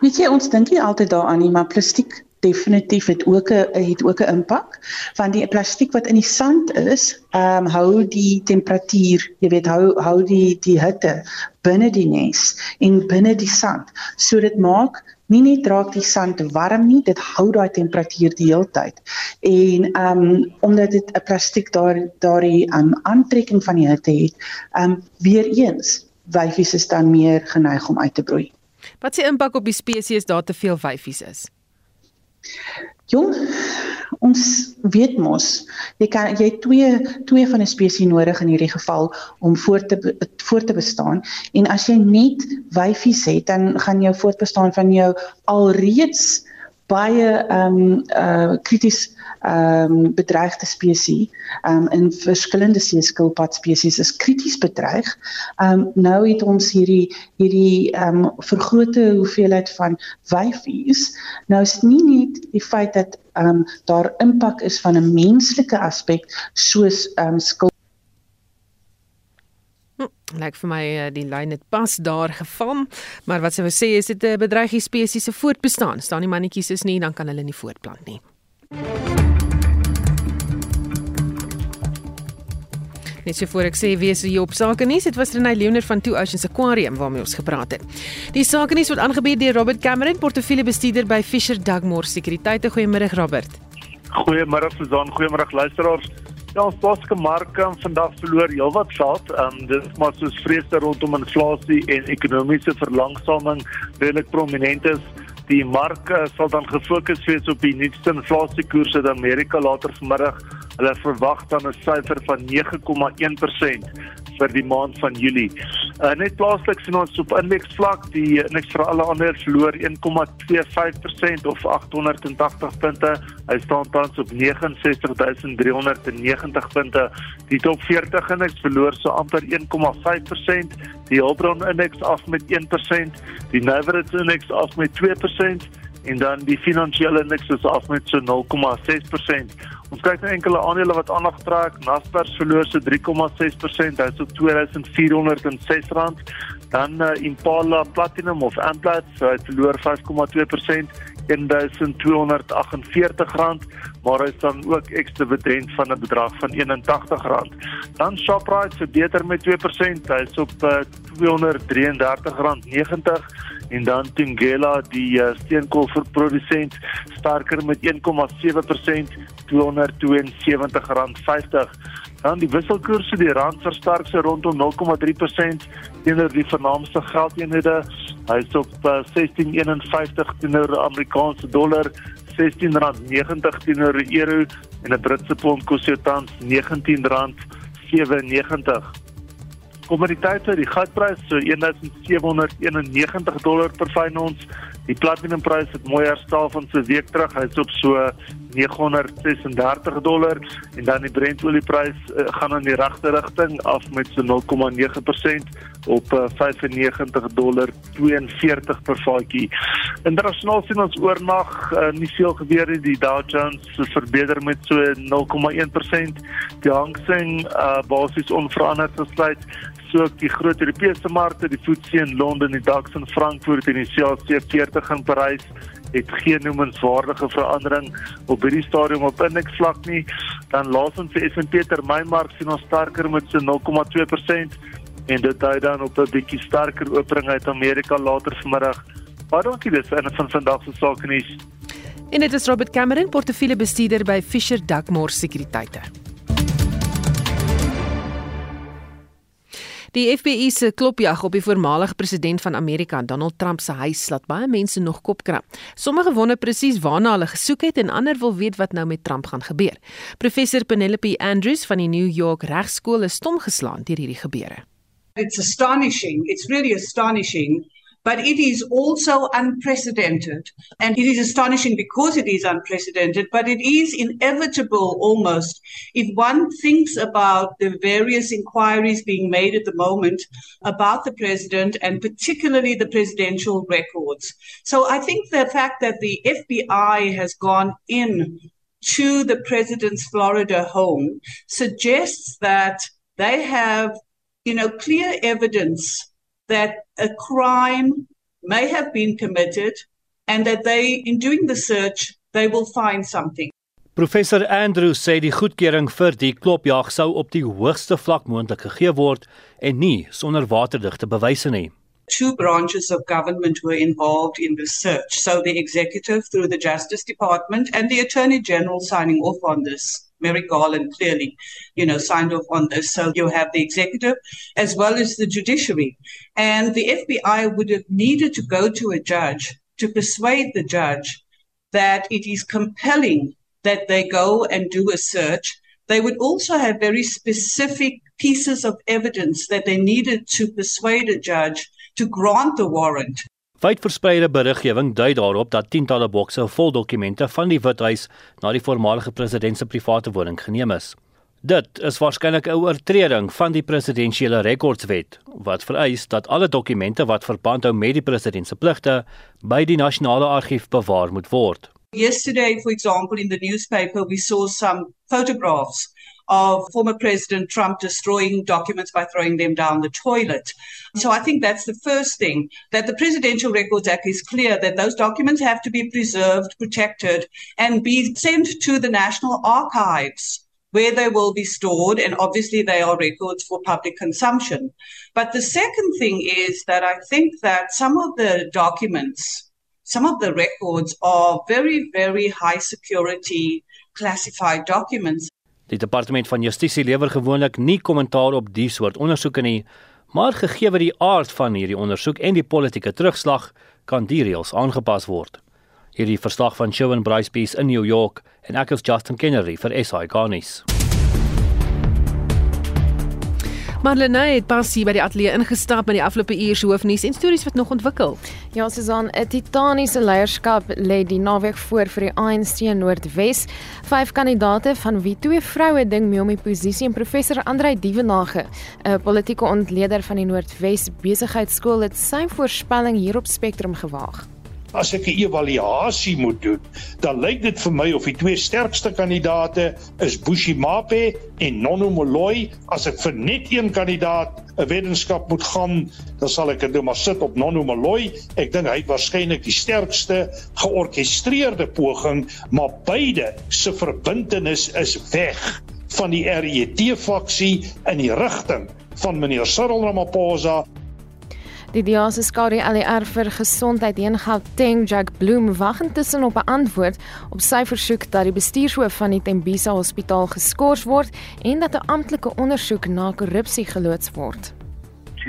Weet jy ons dink nie altyd daaraan nie, maar plastiek definitief het ook 'n het ook 'n impak want die plastiek wat in die sand is, ehm um, hou die temperatuur, jy weet hou hou die die hitte binne die nes en binne die sand. So dit maak nie net raak die sand warm nie, dit hou daai temperatuur die hele tyd. En ehm um, omdat dit 'n plastiek daar ehm um, aantrekking van die hitte het, ehm um, weer eens wyfies is dan meer geneig om uit te broei. Wat se impak op die spesies daar te veel wyfies is? Jong, ons weet mos, jy kan jy twee twee van 'n spesies nodig in hierdie geval om voort te voort te bestaan. En as jy net wyfies het, dan gaan jou voortbestaan van jou alreeds baie ehm um, uh krities um, bedreigde spesies ehm um, in verskillende seeskilpad spesies is krities bedreig. Ehm um, nou het ons hierdie hierdie ehm um, vergrote hoeveelheid van wyfies. Nou is dit nie net die feit dat ehm um, daar impak is van 'n menslike aspek soos ehm um, skil hm, Lyk vir my eh, die lyn het pas daar geval, maar wat sy wou sê is dit 'n bedreigde spesies se voortbestaan. Staan die mannetjies is nie, dan kan hulle nie voortplant nie. Net so voor ek sê is hier op sake nuus, dit was Renay Leoner van Two Oceans Aquarium waarmee ons gepraat het. Die sake nuus word aangebied deur Robert Cameron, portefeuljebestuurder by Fisher Dugmore Sekuriteit. Goeiemôre Robert. Goeiemôre Susan, goeiemôre luisteraars. Ja, ons plaaslike mark um, vandag verloor heelwat geld. Ehm um, dit is maar soos vrese rondom inflasie en ekonomiese verlangsaming redelik prominent is. Die mark uh, sal dan gefokus wees op die nuutste inflasiekoerse in Amerika later vanmiddag. Hulle verwag dan 'n syfer van 9,1% vir die maand van Julie. Uh, net plaaslik sien ons op indeks vlak die indeks vir alle ander verloor 1,25% of 880 punte. Hy staan tans op 69390 punte. Die top 40 indeks verloor so amper 1,5%. Die Hulbron indeks af met 1%, die Navigator indeks af met 2% en dan die finansiële indeks is af met so 0,6%. Ons kyk na enkele aandele wat aandag trek. Naspers verloor so 3,6%, hy's op R2406. Dan uh, Impala Platinum of Amplats, so hy verloor 5,2%, R1248, maar hy staan ook ekstra dividend van 'n bedrag van R81. Dan Shoprite verbeter met 2%, hy's op uh, R233.90 en dan Thungela die uh, steenkoolprodusent sterker met 1,7% R272.50 dan die wisselkoerse die rand versterk se rondom 0,3% teenoor die vernaamste geldeenhede. Hy's op uh, 16.51 teenoor die Amerikaanse dollar R16.90 teenoor die euro en 'n Britse pond kos jou tans R19.97 kommoditeite, die goudprys so 1791 dollar per fyn ons. Die platinumprys het mooi herstel van so 'n week terug. Hy's op so 936 dollar en dan die Brentolieprys uh, gaan in die regte rigting af met so 0,9% op uh, 95 dollar 42 per vatjie. Internasionaal sien ons oornag uh, nie veel gebeur nie. Die Dow Jones verbeter met so 0,1%. Die Hang Seng uh, basies onveranderd gesluit so ook die groot Europese markte, die FTSE in Londen, die DAX in Frankfurt en die CAC 40 in Parys het geen noemenswaardige verandering op hierdie stadium op indeks vlak nie. Dan laasens vir S&P termynmark sien ons sterker met so 0,2% en dit dui dan op 'n bietjie sterker opening uit Amerika later vanmiddag. Baie dankie dis en van vandag se sake nuus. En dit is Robert Cameron, portefeuljebestuurder by Fisher Dugmore Sekuriteite. Die FBI se klopjag op die voormalige president van Amerika, Donald Trump se huis, laat baie mense nog kopkrap. Sommige wonder presies waarna hulle gesoek het en ander wil weet wat nou met Trump gaan gebeur. Professor Penelope Andrews van die New York Regskool is stom geslaan deur hierdie gebeure. It's astonishing. It's really astonishing but it is also unprecedented. And it is astonishing because it is unprecedented, but it is inevitable almost if one thinks about the various inquiries being made at the moment about the president and particularly the presidential records. So I think the fact that the FBI has gone in to the president's Florida home suggests that they have, you know, clear evidence that a crime may have been committed and that they in doing the search they will find something. Professor Andrew sê die goedkeuring vir die klopjag sou op die hoogste vlak moontlik gegee word en nie sonder waterdigte bewyse nie. Two branches of government were involved in the search. So the executive through the Justice Department and the Attorney General signing off on this. Merrick Garland clearly, you know, signed off on this. So you have the executive as well as the judiciary. And the FBI would have needed to go to a judge to persuade the judge that it is compelling that they go and do a search. They would also have very specific pieces of evidence that they needed to persuade a judge to grant the warrant. Wydverspreide beriggewing dui daarop dat tientalle bokse vol dokumente van die Withuis na die voormalige president se private woning geneem is. Dit is waarskynlik 'n oortreding van die presidensiële rekordswet wat vereis dat alle dokumente wat verband hou met die president se pligte by die nasionale argief bewaar moet word. Yesterday for example in the newspaper we saw some photographs of former President Trump destroying documents by throwing them down the toilet. So I think that's the first thing that the Presidential Records Act is clear that those documents have to be preserved, protected, and be sent to the National Archives where they will be stored, and obviously they are records for public consumption. But the second thing is that I think that some of the documents, some of the records are very, very high security classified documents. Die departement van justisie lewer gewoonlik nie kommentaar op die soort ondersoeke nie, maar gegee wat die aard van hierdie ondersoek en die politieke terugslag, kan die reëls aangepas word. Hierdie verslag van Shawn Bryce Peace in New York en ek is Justin Kennedy vir SI Garnis. Marlene het pas hier by die ateljee ingestap met die afgelope uur se hoofnuus en stories wat nog ontwikkel. Ja, Susan, 'n titaniese leierskap lê die naweek voor vir die ANC Noordwes. Vyf kandidate van wie twee vroue ding mee om die posisie en professor Andrei Dievenage, 'n politieke ontleder van die Noordwes Besigheidsskool, het sy voorspelling hier op Spectrum gewaag as ek 'n evaluasie moet doen, dan lyk dit vir my of die twee sterkste kandidate is Bushimape en Nono Moloi. As ek vir net een kandidaat 'n wetenskap moet gaan, dan sal ek dit nou maar sit op Nono Moloi. Ek dink hy het waarskynlik die sterkste georkestreerde poging, maar beide se verbintenis is weg van die RET faksie in die rigting van meneer Cyril Ramaphosa Die DA se skare LR vir gesondheid in Gauteng, Jack Bloem, wag intussen op 'n antwoord op sy versoek dat die bestuurshoof van die Tembisa Hospitaal geskort word en dat 'n amptelike ondersoek na korrupsie geloods word.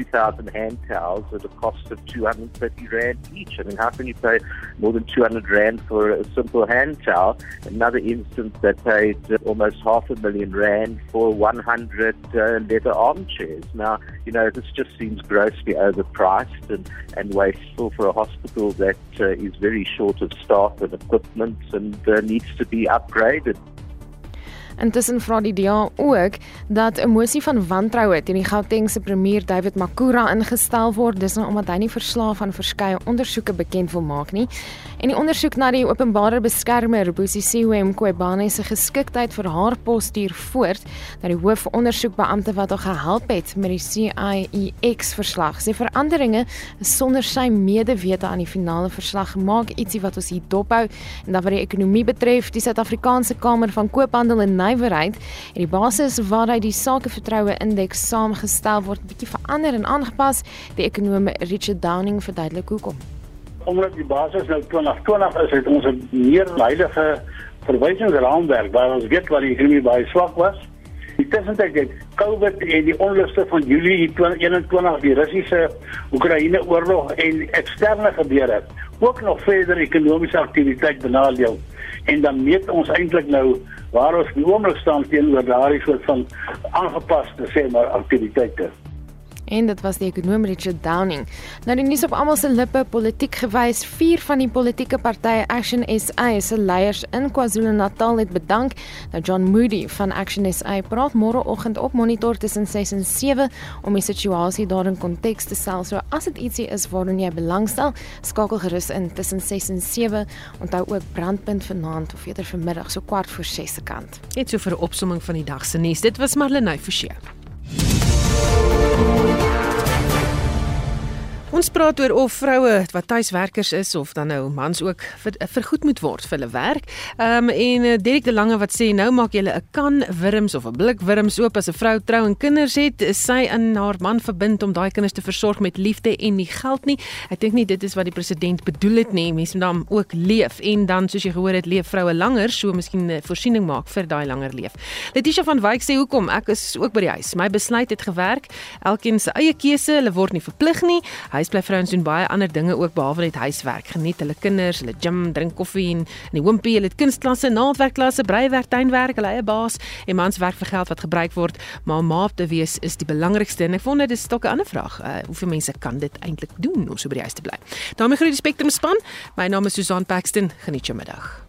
2,000 hand towels at a cost of 230 rand each. I mean, how can you pay more than 200 rand for a simple hand towel? Another instance that paid almost half a million rand for 100 uh, leather armchairs. Now, you know, this just seems grossly overpriced and, and wasteful for a hospital that uh, is very short of staff and equipment and uh, needs to be upgraded. Intussen vra die DA ook dat 'n mosie van wantroue teen die Gautengse premier David Makura ingestel word, dis nou omdat hy nie verslae van verskeie ondersoeke bekend wil maak nie. En die ondersoek na die openbare beskermer Bosisiwe Mqobane se geskiktheid vir haar pos stuur voort dat die hoofondersoekbeampte wat haar gehelp het met die CIEX verslag sê veranderinge sonder sy medewete aan die finale verslag gemaak ietsie wat ons hier dophou en dat wat die ekonomie betref die Suid-Afrikaanse Kamer van Koophandel en nywerheid en die basis waaruit die sakevertroue indeks saamgestel word bietjie verander en aangepas. Die ekonom Richard Downing verduidelik hoekom. Omdat die basis nou 2020 is, het ons 'n meer heilige verwysingsraamwerk waar ons weet wat die ekonomie baie swak was. Die tussentyd het COVID en die onluste van Julie 2021, die Russiese Oekraïne oorlog en eksterne gebeure ook nog verder ekonomiese aktiwiteit benadeel. En dan meet ons eintlik nou waar ons die oomblik staan teenoor daardie soort van aangepaste sê maar aktiwiteite en dit was die ekonom Richard Downing. Nou die nuus op almal se lippe politiek gewys, vier van die politieke partye Action SA se leiers in KwaZulu-Natal het bedank. Nou John Moody van Action SA praat môreoggend op Monitor tussen 6 en 7 om die situasie daar in konteks te stel. So as dit ietsie is waarna jy belangstel, skakel gerus in tussen 6 en 7. Onthou ook brandpunt vanaand of eerder vanmiddag so kwart voor 6 se kant. Net so vir 'n opsomming van die dag se nuus. Dit was Marlenae Forsie. Ons praat oor of vroue wat tuiswerkers is of dan nou mans ook vir, vergoed moet word vir hulle werk. Ehm um, en uh, Derek de Lange wat sê nou maak jy 'n kan wurms of 'n blik wurms oop as 'n vrou trou en kinders het, is sy in haar man verbind om daai kinders te versorg met liefde en nie geld nie. Ek dink nie dit is wat die president bedoel het nie. Mense moet dan ook leef en dan soos jy gehoor het, leef vroue langer, so miskien 'n voorsiening maak vir daai langer leef. Letitia van Wyk sê hoekom? Ek is ook by die huis. My besluit het gewerk. Elkeen se eie keuse, hulle word nie verplig nie huisbly vrouens doen baie ander dinge ook behalwe net huiswerk. Geniet hulle kinders, hulle gym, drink koffie en in die hoompie, hulle het kunstklasse, naaldwerkklasse, breiwerk, tuinwerk, hulle eie baas en mans werk vir geld wat gebruik word, maar om maap te wees is die belangrikste en ek vond dit is dalk 'n ander vraag. Uh, hoeveel mense kan dit eintlik doen om so by die huis te bly? daarmee groet die Spectrum span. My naam is Susan Paxton. Geniet jou middag.